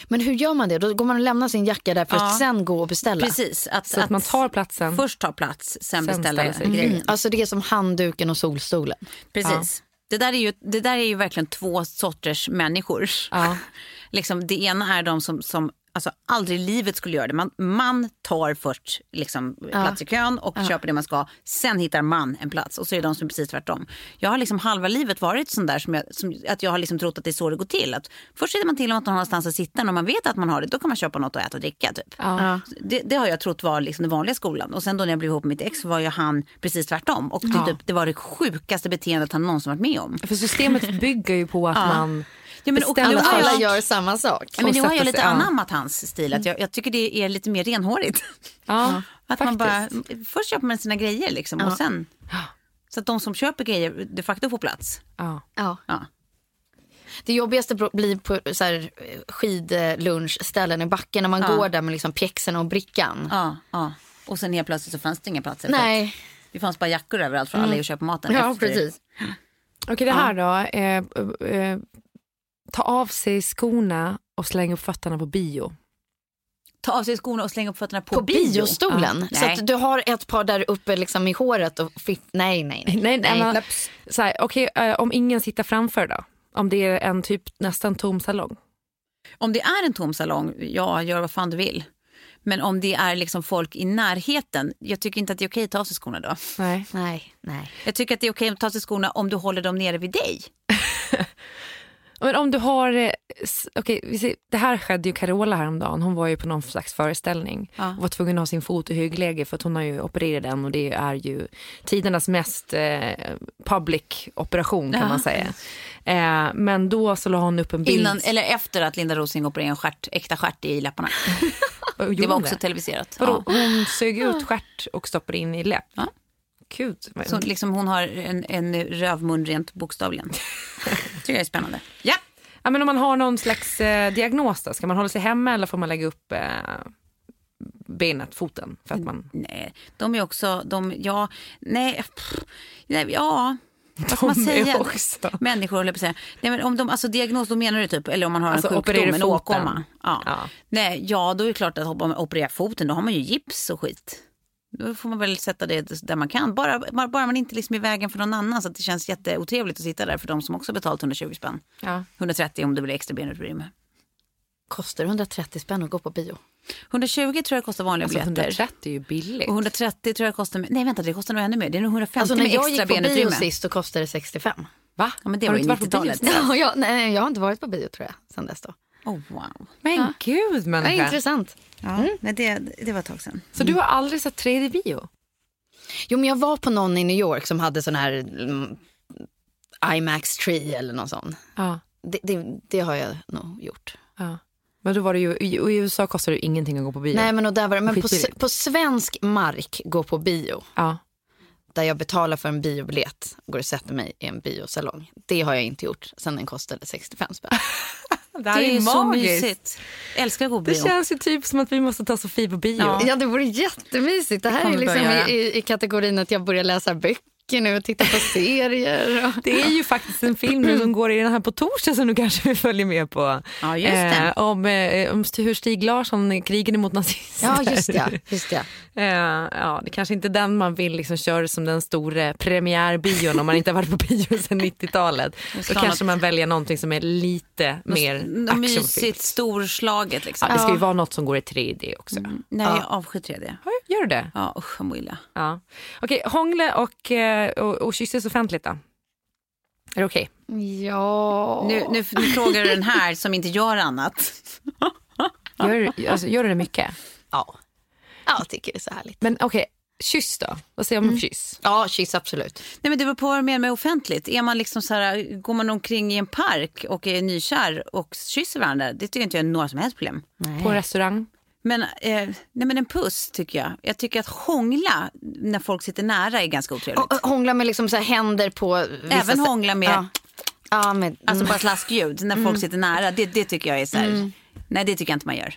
Men hur gör man det? Då går man och lämnar sin jacka där för Ja. att sen gå och beställa. Precis. Att, Så att man tar platsen. Först tar plats, sen, Sen beställer grejer. Mm. Alltså det är som handduken och solstolen. Precis. Det, där är ju, det där är ju verkligen två sorters människor. Ja. *laughs* liksom, det ena är de som, som alltså, aldrig i livet skulle göra det. Man, man tar först liksom, plats i kön och köper det man ska. Sen hittar man en plats och så är det de som är precis tvärtom. Jag har liksom halva livet varit sån där som, jag, som att jag har liksom trott att det är så det går till. Att först ser man till om att man har någonstans att sitta. När man vet att man har det, då kan man köpa något att äta och dricka. Typ. Ja. Det, det har jag trott var liksom den vanliga skolan. Och sen då när jag blev ihop med mitt ex var ju han precis tvärtom. Och typ, det var det sjukaste beteendet han någonsin varit med om. För systemet bygger ju på att man Ja, men och- Alla jag- gör samma sak. Ja, men nu har jag lite sig- ja. anammat hans stil. Att jag, jag tycker det är lite mer renhårigt. *laughs* Ja, *laughs* Att man bara, först köper man sina grejer liksom, och sen... *gasps* Så att de som köper grejer de facto får plats. Ja. Ja. Ja. Det jobbigaste blir på så här, eh, skidlunchställen i backen när man Ja. går där med liksom pjäxorna och brickan. Ja, ja. Och sen helt plötsligt så fanns det inga platser. Nej. Mm. Det fanns bara jackor överallt för alla är och köper maten. Ja, precis. Okej, det här då. Eh, eh, ta av sig skorna och släng upp fötterna på bio. Ta av sig skorna och slänga upp fötterna på, På bio. biostolen. Ja. Så Nej. att du har ett par där uppe liksom i håret och fit. Nej, nej, nej. Nej, nej, Laps. så här, okej, eh, om ingen sitter framför då? Om det är en typ nästan tom salong? Om det är en tom salong, ja, gör vad fan du vill. Men om det är liksom folk i närheten, jag tycker inte att det är okej att ta av sig skorna då. Nej. Nej, nej. Jag tycker att det är okej att ta av sig skorna om du håller dem nere vid dig. *laughs* Men om du har, eh, ser, det här skedde ju Carola häromdagen. Hon var ju på någon slags föreställning och var tvungen att ha sin fot i högläge för att hon har ju opererat den och det är ju tidernas mest eh, public operation kan Ja. man säga. Eh, men då så la hon upp en bild. Innan, eller efter att Linda Rosing opererade en stjärt, äkta stjärt i läpparna. *laughs* Det var också televiserat. Vadå, Ja. hon sög ut stjärt och stoppade in i läpp? Gud. vad- Så liksom hon har en, en rövmun rent bokstavligen. *laughs* tycker jag är spännande. Ja. Ja, men om man har någon slags eh, diagnos då, ska man hålla sig hemma eller får man lägga upp eh, benet, foten? För att man, Nej, de är också, de, ja, nej, pff, nej ja. Vad ska man säga? också- Människor håller jag på att säga. Nej, men om de, alltså diagnos, då menar du typ, eller om man har Alltså, en sjukdom, en åkomma. Ja. Ja. Nej, ja, då är det klart att om man opererar foten, då har man ju gips och skit. Då får man väl sätta det där man kan. Bara, bara, bara man inte liksom är i vägen för någon annan så att det känns jätteotrevligt att sitta där för de som också betalat 120 spänn. Ja. 130 om det blir extra benutrymme. Kostar 130 spänn att gå på bio? 120 tror jag kostar vanliga Alltså, biljetter. 130 är ju billigt. Och 130 tror jag kostar, nej vänta det kostar nog ännu mer. Det är nog 150 Alltså när jag gick på bio sist så kostade det 65. Va? Ja, men det Har var du inte varit på bio 90-talet. sen? *laughs* Ja, jag, nej, jag har inte varit på bio tror jag sen dess då. Oh, wow. Men gud Ja, människa. intressant. Ja, nej, det, det var ett tag sedan. Så du har aldrig sett 3D-bio? Jo men jag var på någon i New York som hade sån här mm, IMAX 3 eller någon sån. Ja. Det, det, det har jag nog gjort. ja. Men då var det ju, i, och USA kostar det ingenting att gå på bio. Nej men, och där var det, men på, på svensk mark gå på bio. Ja. Där jag betalar för en biobiljett går och sätter mig i en biosalong. Det har jag inte gjort sen den kostade 65 spänn. *laughs* Det Det är ju så mysigt. Älskar att gå på Det bio. känns ju typ som att vi måste ta Sofie på bio. Ja. Ja det vore jättemysigt. Det här är kommer liksom i, i kategorin att jag börjar läsa böcker nu och titta på serier. Och... *laughs* Det är ju faktiskt en film nu som går i den här på torsdag som du kanske vill följa med på. Ja, just det. Eh, om, eh, om hur Stig Larsson krigade mot nazister. Ja just det. Just det. Eh, ja, det kanske inte är den man vill liksom köra som den stora premiärbion om man inte har varit på bio sedan 90-talet. *laughs* Då kanske man väljer någonting som är lite mer Något actionfyllt. Mysigt, storslaget liksom. Ja, det ska ju vara något som går i 3D också. Nej, jag avskyr 3D. Ja, Gör du det? Ja, usch, jag mår illa. Ja. Okej, hångle och, eh, och, och kysses offentligt då? Är det okej? Ja. Nu, nu, nu frågar du den här som inte gör annat. *laughs* Gör, alltså, gör du det mycket? Ja. ja, jag tycker det är så härligt. Men okej, kyss då? Vad säger du om kyss? Ja, kyss absolut. Nej, men det beror på vad du menar med offentligt. Är man liksom så här, går man omkring i en park och är nykär och kysser varandra, det tycker jag inte jag är några som helst problem. På en restaurang? Men, eh, nej, men en puss tycker jag. Jag tycker att hångla när folk sitter nära är ganska otrevligt. Och, och hångla med liksom så här händer på... vissa Även hångla med, Ja. Ja, med, alltså bara slaskljud när folk sitter nära. Det, det tycker jag är så här, nej det tycker jag inte man gör.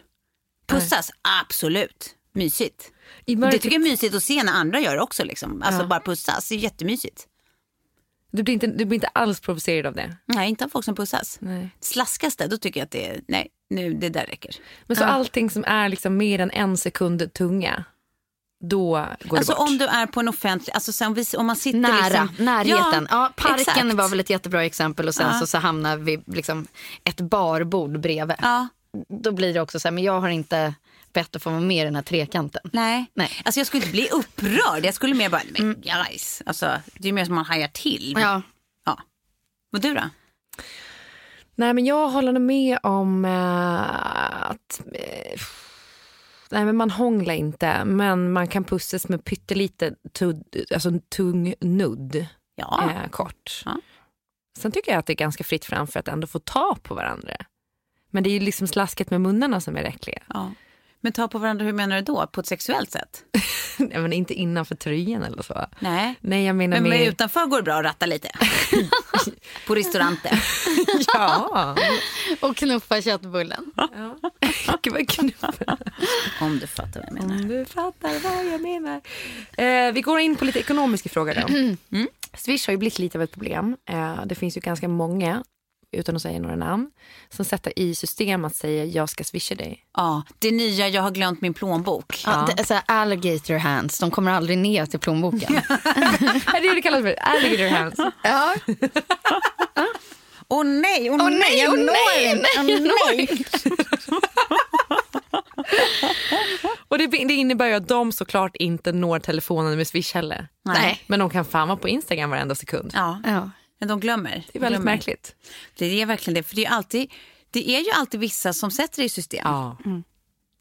Pussas, absolut. Mysigt. Det tycker jag är mysigt att se när andra gör det också. Liksom. Alltså bara pussas, det är jättemysigt. Du blir, inte, du blir inte alls provocerad av det? Nej, inte av folk som pussas. Nej. Slaskas det, då tycker jag att det nej, nu, det där räcker. Men så allting som är liksom mer än en sekund tunga, då går Alltså det bort? om du är på en offentlig, alltså sen vi, om man sitter Nära, liksom, närheten. Ja, parken exakt. var väl ett jättebra exempel och sen Ja. så, så hamnar vi liksom ett barbord bredvid. Ja, Då blir det också så här, men jag har inte bett att få vara med i den här trekanten. nej. Nej. Alltså jag skulle inte bli upprörd, jag skulle mer bara, men guys, alltså det är mer som man hajar till. Ja. ja. Och du då? Nej men jag håller nog med om eh, att eh, Nej men man hånglar inte men man kan pussas med pyttelite tudd, alltså en tung nudd Ja. eh, kort. Ja. Sen tycker jag att det är ganska fritt fram för att ändå få ta på varandra. Men det är ju liksom slasket med munnarna som är äckliga. ja. Men ta på varandra, hur menar du då? På ett sexuellt sätt? *laughs* Nej, men inte innanför tröjan eller så. Nej. Nej jag menar Men, men mer... utanför går det bra att ratta lite. *laughs* på restauranter. *laughs* Ja. Och knuffa köttbullen. Gud knuff. Om du fattar vad jag menar. Om du fattar vad jag menar. Eh, vi går in på lite ekonomiska frågor då. Mm. Swish har ju blivit lite av ett problem. Eh, det finns ju ganska många, utan att säga några namn, som sätter i system att säga jag ska swisha dig. Ja, det nya, jag har glömt min plånbok. Ja. det är så här alligator hands, de kommer aldrig ner till plånboken. *laughs* Är det det kallas för? Alligator hands. ja. *laughs* Åh nej, åh Åh nej, nej, åh nej, nej, Åh jag nej. *laughs* Och det, det innebär ju att de såklart inte når telefonen med swish heller. Nej. Men de kan fan vara på Instagram varenda sekund. Ja, Ja. Men de glömmer. Det är väldigt glömmer. märkligt. Det är verkligen det. För det är, alltid, det är ju alltid vissa som sätter det i system. Ja.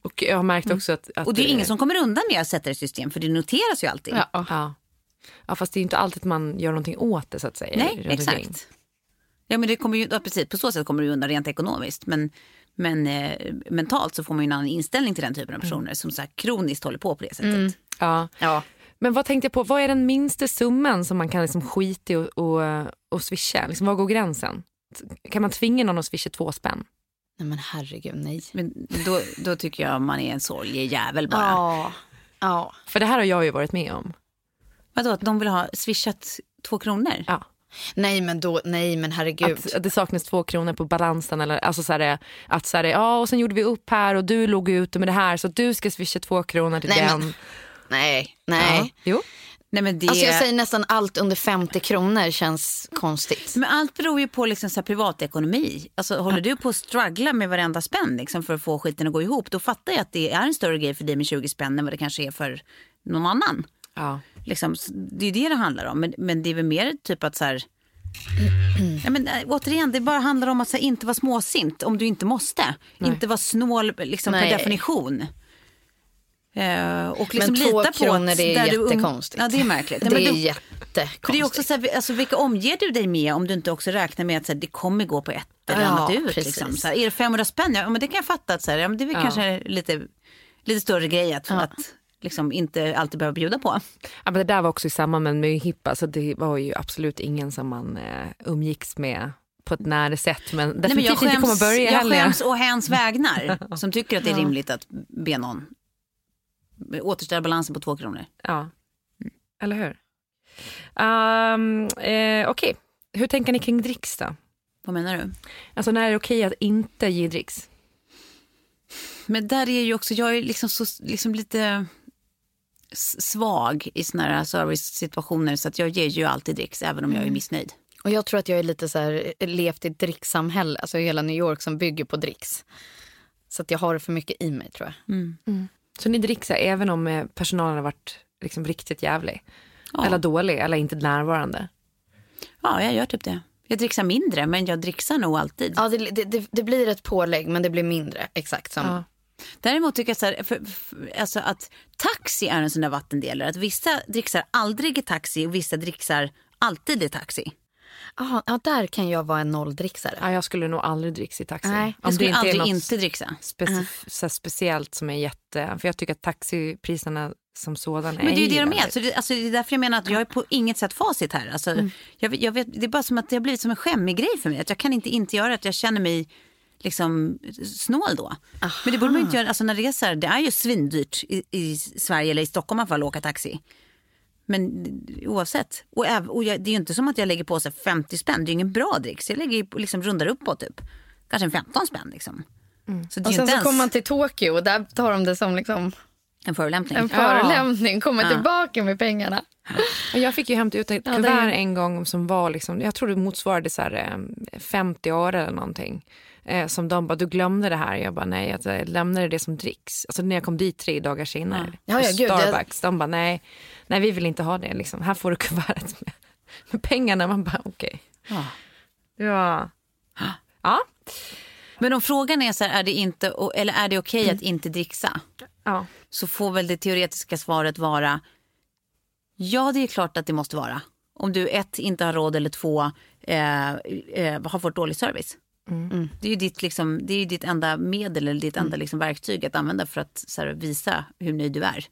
Och jag har märkt också att... att Och det är ingen som kommer undan med att sätta det i system, för det noteras ju alltid. Ja. Ja. ja, fast det är inte alltid att man gör någonting åt det så att säga. Nej, omkring. exakt. Ja, men det kommer ju, ja, precis, på så sätt kommer det ju undan rent ekonomiskt. Men, men eh, mentalt så får man ju en annan inställning till den typen av personer som så här, kroniskt håller på på det sättet. Ja. Ja. Men vad tänkte jag på, vad är den minsta summan som man kan liksom skita i och, och, och swisha? Liksom, var går gränsen? Kan man tvinga någon att swisha två spänn? Nej men herregud, nej. Men då, då tycker jag man är en sorglig jävel bara. Ja. ja. För det här har jag ju varit med om. Vadå, att de vill ha swishat två kronor? Ja. Nej men då, nej men herregud. Att, att det saknas två kronor på balansen. Eller, alltså så här, att så här, ja och sen gjorde vi upp här och du låg ute med det här så du ska swisha två kronor till Nej, den. men- Nej, nej. Jo. Nej, men det... Alltså jag säger nästan allt under 50 kronor känns konstigt. Men allt beror ju på liksom så här privatekonomi. Alltså, håller du på att struggla med varenda spänn liksom, för att få skiten att gå ihop, då fattar jag att det är en större grej för dig med 20 spänn än vad det kanske är för någon annan. Ja. Liksom, det är ju det det handlar om. Men, men det är väl mer typ att så här... *clears throat* Ja, men, äh, återigen, det bara handlar om att så här, inte vara småsint om du inte måste. Inte vara snål liksom, per Nej. definition. Eh, och liksom men två lita på kronor att det är um- jättekonstigt. Ja, det är märkligt. Det Men är du- jättekonstigt. för det är också så här, alltså, vilka omger du dig med om du inte också räknar med att så här, det kommer gå på ett eller Ja, annat ut. Liksom. Så här, är det 500 spänn, ja, men det kan jag fatta att så här, ja, men det är väl kanske lite, lite större grej att, att liksom, inte alltid behöva bjuda på. Ja, men det där var också i samband med med hippa, så det var ju absolut ingen som man eh, umgicks med på ett nära sätt. Men Nej, men jag inte skäms, kommer börja jag heller. skäms å hens vägnar *laughs* som tycker att det är rimligt att be någon återställa balansen på två kronor. Ja, eller hur? Um, eh, Okej, hur tänker ni kring dricks då? Vad menar du? Alltså när är det okej att inte ge dricks? Men där är ju också, jag är liksom så liksom lite svag i såna här service-situationer så att jag ger ju alltid dricks även om jag är missnöjd. Och jag tror att jag är lite så här, levt i ett dricksamhälle, alltså hela New York som bygger på dricks. Så att jag har det för mycket i mig tror jag. Så ni dricksar även om eh, personalen har varit liksom riktigt jävlig? Ja. Eller dålig eller inte närvarande? Ja, jag gör typ det. Jag dricksar mindre, men jag dricksar nog alltid. Ja, det, det, det, det blir ett pålägg men det blir mindre, exakt som. Ja. Däremot tycker jag så här, för, för, alltså att taxi är en sån där vattendelare. Att vissa dricksar aldrig i taxi och vissa dricksar alltid i taxi. Aha, ja, där kan jag vara en nolldricksare. Ja, jag skulle nog aldrig dricka i taxi. Nej, Jag skulle är aldrig något inte dricksa. specif- så här speciellt som är jätte... För jag tycker att taxipriserna som sådan Men det är ju det de är. Så det, alltså, det är därför jag menar att jag är på inget sätt facit här. Alltså, jag, jag vet, det är bara som att det har blivit som en skämmig grej för mig. Att jag kan inte inte göra att jag känner mig liksom snål då. Men det borde man inte göra. Alltså, när det, är så här, det är ju svindyrt i, i Sverige eller i Stockholm att åka taxi. Men oavsett. Och, äv- och jag, det är ju inte som att jag lägger på sig 50 spänn. Det är ju ingen bra dricks. Jag lägger liksom rundar upp på typ kanske en 15 spänn. Liksom. Så det är Och sen så ens kommer man till Tokyo och där tar de det som liksom en förolämpning. en förolämpning, kommer tillbaka med pengarna. *laughs* Och jag fick ju hämta ut ett Ja, kuvert är- en gång som var, liksom, jag tror det motsvarade så här, eh, 50 öre eller någonting. Eh, som de bara, du glömde det här. Jag bara, nej, att jag lämnade det som dricks. Alltså när jag kom dit tre dagar senare. Ja, ja, på gud, jag- Starbucks. De bara, nej, nej, vi vill inte ha det. Liksom. Här får du kuvertet med, med pengarna. Man bara, okej. Ja. Ja. Ja. Men om frågan är så här, är det inte, eller är det okej att inte dricksa? ja. Så får väl det teoretiska svaret vara ja, det är klart att det måste vara. Om du ett, inte har råd eller två, eh, eh, har fått dålig service. Det är ju ditt, liksom, det är ditt enda medel eller ditt enda liksom, verktyg att använda för att här, visa hur nöjd du är.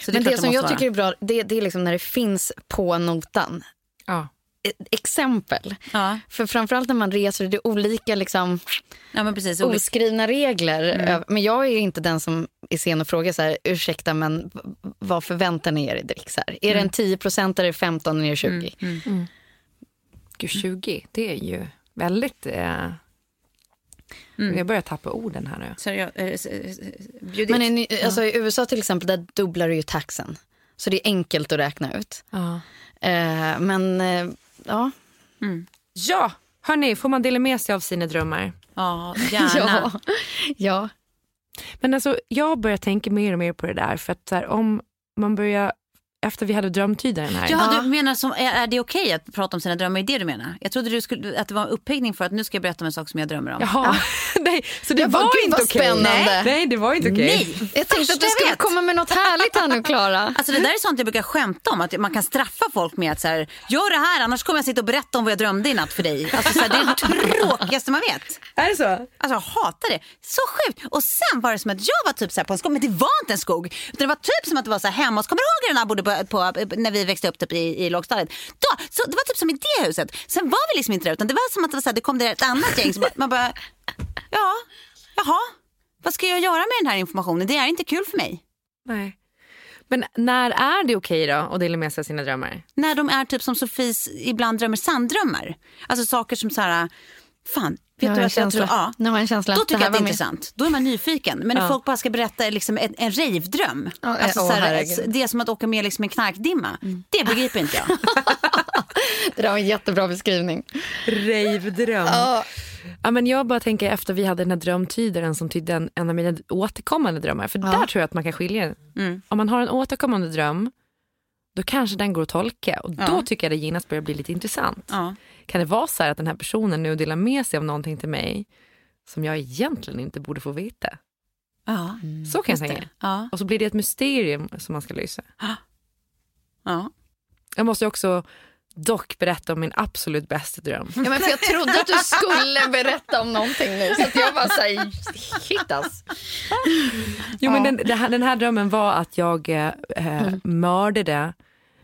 Så Men klart det som jag vara. tycker är bra, det, det är liksom när det finns på notan. ja. Ett exempel. Ja, För framförallt när man reser, det är olika liksom, ja men precis. Olika- oskrivna regler. Ö- Men jag är ju inte den som är sen och frågar så här, ursäkta men vad förväntar ni er i dricks här? Är det en 10 procent eller 15 eller 20? Gud, 20, det är ju väldigt... Eh... Jag börjar tappa orden här nu. Seriö- eh, eh, bjud Men i, alltså, i USA till exempel, där dubblar du ju taxen. Så det är enkelt att räkna ut. Ja. Eh, men eh, ja. Ja, hörni, får man dela med sig av sina drömmar? Ja, *laughs* gärna. ja. ja. Men alltså, jag börjar tänka mer och mer på det där. För att så här, om man börjar, efter vi hade drömtydaren här. Ja, du menar som, är, är det okej att prata om sina drömmar? Är det du menar? Jag trodde du skulle, att det var en upphängning för att nu ska jag berätta om en sak som jag drömmer om. Jaha, *laughs* nej, så det Jag var gud, inte okej. spännande. Nej, nej, det var inte okej. Nej! Jag tänkte Första att du skulle vet. komma med något härligt här nu, Klara. *laughs* Alltså det där är sånt jag brukar skämta om, att man kan straffa folk med att så här, gör det här annars kommer jag sitta och berätta om vad jag drömde i natt för dig. Alltså, så här, det är det tråkigaste man vet. Är det så? Alltså jag hatar det. Så sjukt. Och sen var det som att jag var typ så här på en skog, men det var inte en skog. Utan det var typ som att det var så här hemma hos, kommer du ihåg när jag bodde på, på, när vi växte upp typ i, i lågstadiet? Då, så det var typ som i det huset. Sen var vi liksom inte där utan det var som att det, var så här, det kom det ett annat gäng. som man bara, ja, jaha, vad ska jag göra med den här informationen? Det är inte kul för mig. Nej. Men när är det okej då att dela med sig av sina drömmar? När de är typ som Sofies ibland drömmer sanddrömmar. Alltså saker som så här, fan, vet Nu har du jag att jag en tror, känsla. ja. Nu har jag en känsla. Då tycker jag att det är med. intressant. Då är man nyfiken. Men när folk bara ska berätta liksom en, en rejvdröm. Ja, alltså, här. Mm. det är som att åka med liksom en knarkdimma. Det begriper inte jag. *laughs* Det där var en jättebra beskrivning. Rejvdröm. Ja, men jag bara tänker efter vi hade den här drömtydaren som tydde en, en av mina återkommande drömmar. För där tror jag att man kan skilja. Mm. Om man har en återkommande dröm, då kanske den går att tolka. Och då Ja. tycker jag det genast börjar bli lite intressant. Ja. Kan det vara så här att den här personen nu delar med sig av någonting till mig som jag egentligen inte borde få veta? Ja. Så kan jag tänka. det. Ja. Och så blir det ett mysterium som man ska lösa. Ja. Jag måste också dock berätta om min absolut bästa dröm. Ja, men för jag trodde att du skulle berätta om någonting nu. Så jag bara såhär, shit ass. Jo, men den, det här, den här drömmen var att jag eh, eh, mördade,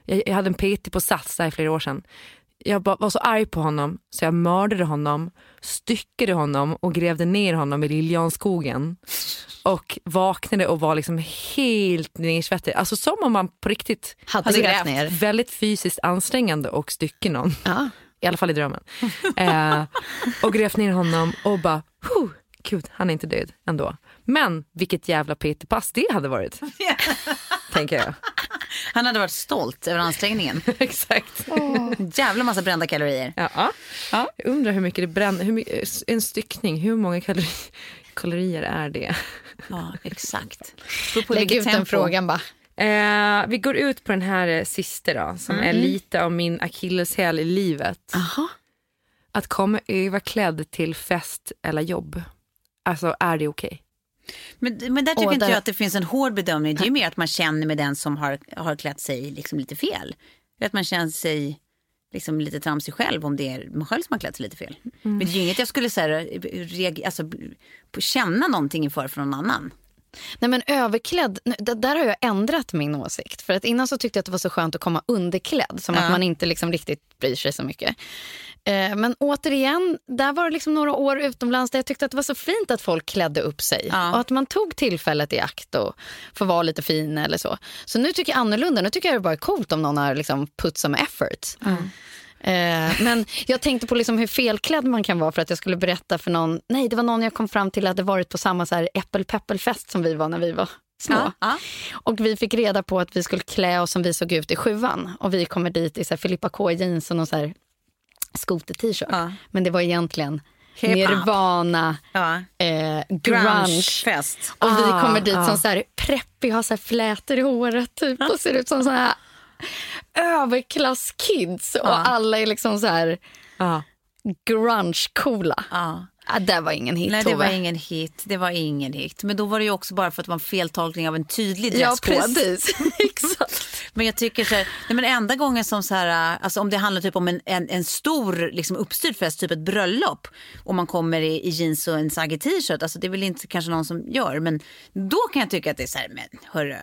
jag, jag hade en PT på Sats där i flera år sedan. Jag var så arg på honom så jag mördade honom, styckade honom och grävde ner honom i Liljanskogen. Och vaknade och var liksom helt nersvettig. Alltså som om man på riktigt Hade grävt ner. väldigt fysiskt ansträngande och stycke någon. Ja. I alla fall i drömmen. Eh, och grävt ner honom och bara, "Huh, gud han är inte död ändå. Men vilket jävla PT-pass det hade varit. tänker jag. Han hade varit stolt över ansträngningen. *laughs* Exakt. Jävla massa brända kalorier. Ja. Ja. Jag undrar hur mycket det bränner, hur mycket, en styckning, hur många kalori, kalorier är det? Ja, exakt. *laughs* Lägg ut den frågan bara. Eh, vi går ut på den här eh, sista då, som är lite av min akilleshäl i livet. Aha. Att komma överklädd till fest eller jobb. Alltså är det okej? Men, men där tycker Åh, inte där- jag att det finns en hård bedömning. Det är ju mer att man känner med den som har, har klätt sig liksom lite fel. Att man känner sig liksom lite tramsig själv om det är man själv som har klätt sig lite fel. Men det är ju inget jag skulle säga, reag- alltså, på- känna någonting inför för någon annan. Nej men överklädd, där har jag ändrat min åsikt. För att innan så tyckte jag att det var så skönt att komma underklädd. Som att man inte liksom riktigt bryr sig så mycket. Eh, men återigen, där var det liksom några år utomlands där jag tyckte att det var så fint att folk klädde upp sig. Ja. Och att man tog tillfället i akt och få vara lite fin eller så. Så nu tycker jag annorlunda. Nu tycker jag det bara är coolt om någon har liksom put some effort. Eh, men jag tänkte på liksom hur felklädd man kan vara för att jag skulle berätta för någon. Nej, det var någon jag kom fram till hade varit på samma så här äppelpeppelfest som vi var när vi var små. Ja, ja. Och vi fick reda på att vi skulle klä oss som vi såg ut i sjuan. Och vi kommer dit i så här Filippa K jeans och någon så här skoter-t-shirt. Ja. Men det var egentligen. Nirvana, Ja. eh, grunge. Grunge-fest. Och vi Ah, kommer dit ah. som så här preppig, har så här flätor i håret typ, och ser ut som så här överklasskids. Och alla är liksom så här Ja. grunge-coola. Ja. Ah, det var ingen hit, Nej, det Tove. var ingen hit. Det var ingen hit. Men då var det ju också bara för att det var en feltolkning av en tydlig Ja, dresskod. precis. *laughs* Men jag tycker så här, nej men enda gången som så här, alltså om det handlar typ om en, en, en stor liksom uppstyrd fest, typ ett bröllop och man kommer i, i jeans och en saggig t-shirt, alltså det är väl inte kanske någon som gör, men då kan jag tycka att det är så här, men hörru,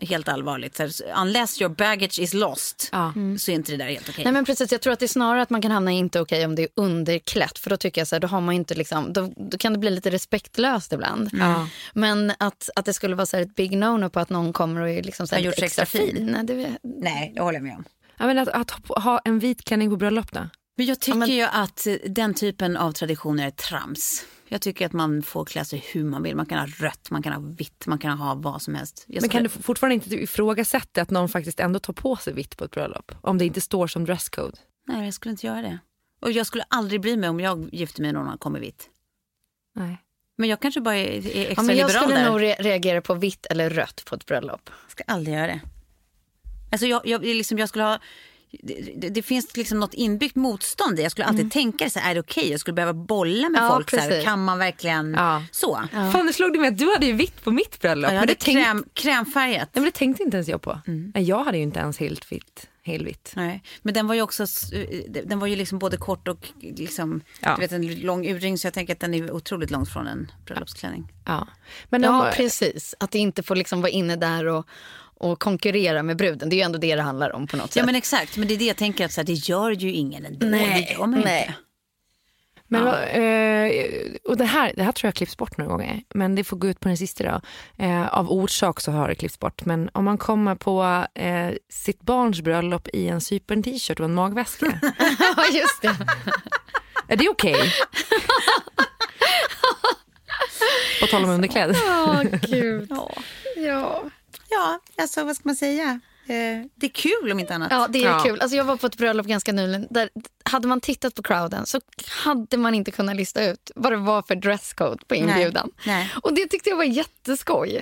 helt allvarligt, så här, unless your baggage is lost Ja. så är inte det där helt okej. Nej men precis, jag tror att det är snarare att man kan hamna inte okej om det är underklätt. För då tycker jag så här, då har man inte liksom, då, då kan det bli lite respektlöst ibland. Ja. Men att, att det skulle vara så här ett big no-no på att någon kommer och är liksom så här gjort extra extra fin. fin. Nej, det, Nej, det håller jag med om. Ja, men att, att ha- ha en vit klänning på bröllop då? Men jag tycker men- ju att den typen av traditioner är trams. Jag tycker att man får klä sig hur man vill. Man kan ha rött, man kan ha vitt, man kan ha vad som helst. Jag Men kan du fortfarande inte ifrågasätta att någon faktiskt ändå tar på sig vitt på ett bröllop? Om det inte står som dresscode? Nej, jag skulle inte göra det. Och jag skulle aldrig bry mig om jag gifter mig med någon som kommer vitt. Nej. Men jag kanske bara är, extra ja, men jag liberal skulle där. nog re- reagera på vitt eller rött på ett bröllop. Jag ska aldrig göra det. Alltså jag, jag, liksom, jag skulle ha... Det, det, det finns liksom något inbyggt motstånd. Jag skulle alltid tänka det så här, är det okej? Jag skulle behöva bolla med Ja, folk. Så här, kan man verkligen Ja. så? Fan, det slog det mig att du hade ju vitt på mitt bröllop. Ja, jag men, hade det tänkte, kräm, krämfärgat. nej, men det tänkte inte ens jag på. Nej, jag hade ju inte ens helt vitt. Helvitt. Nej, men den var ju också, eh, den var ju liksom både kort och liksom, Ja. du vet en lång urring så jag tänker att den är otroligt långt från en bröllopsklänning. Ja. Men Ja, om, precis. Att det inte får liksom vara inne där och, och konkurrera med bruden. Det är ju ändå det det handlar om på något Ja sätt. men exakt, men det är det jag tänker att så här, det gör ju ingen ändå. Nej, det gör man nej. inte. Men, vad, eh, och det, här, det här tror jag klipps bort några gånger, men det får gå ut på den sista då. Eh, av orsak så har det klippts bort. Men om man kommer på eh, sitt barns bröllop i en Cypern-t-shirt och en magväska. *laughs* Ja, just det. Är det okej? *laughs* På tal om underkläder. Åh, gud. Ja. Ja. Ja, alltså vad ska man säga? Eh, det är kul om inte annat. ja, det är Ja. kul. Alltså, jag var på ett bröllop ganska nyligen. Där hade man tittat på crowden så hade man inte kunnat lista ut vad det var för dresscode på inbjudan. Nej. Och det tyckte jag var jätteskoj.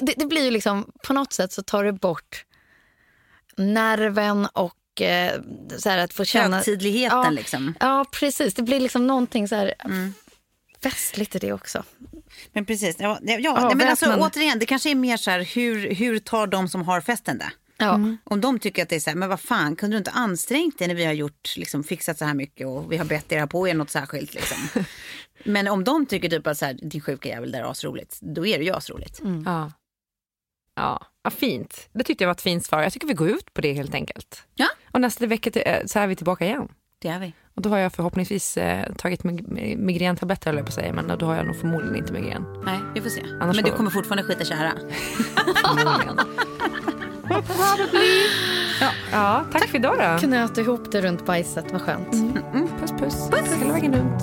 Det, det blir ju liksom, på något sätt så tar det bort nerven och eh, så här att få känna... Högtidligheten ja, liksom. Ja, precis. Det blir liksom någonting så här festligt i det också. Men precis. Ja, ja, ja, men alltså, väpnande. återigen, det kanske är mer så här, hur, hur tar de som har festen det? Ja. Om de tycker att det är så här, men vad fan, kunde du inte ansträngt dig när vi har gjort, liksom, fixat så här mycket och vi har bett er ha på er något särskilt liksom. *laughs* men om de tycker typ att så här, din sjuka jävel, det är asroligt, då är det ju asroligt. Ja. Ja, ja, fint. Det tyckte jag var ett fint svar. Jag tycker vi går ut på det helt enkelt. Ja. Och nästa vecka eh, så är vi tillbaka igen. Det är vi. Och då har jag förhoppningsvis eh, tagit mig- mig- migräntabletter höll jag på att säga, men då har jag nog förmodligen inte migrän. Nej, vi får se. Annars men du kommer fortfarande skita kära. Förmodligen. ja. *laughs* ja, tack för idag då. Knöt ihop det runt bajset, vad skönt. Puss puss. puss. Hela vägen runt.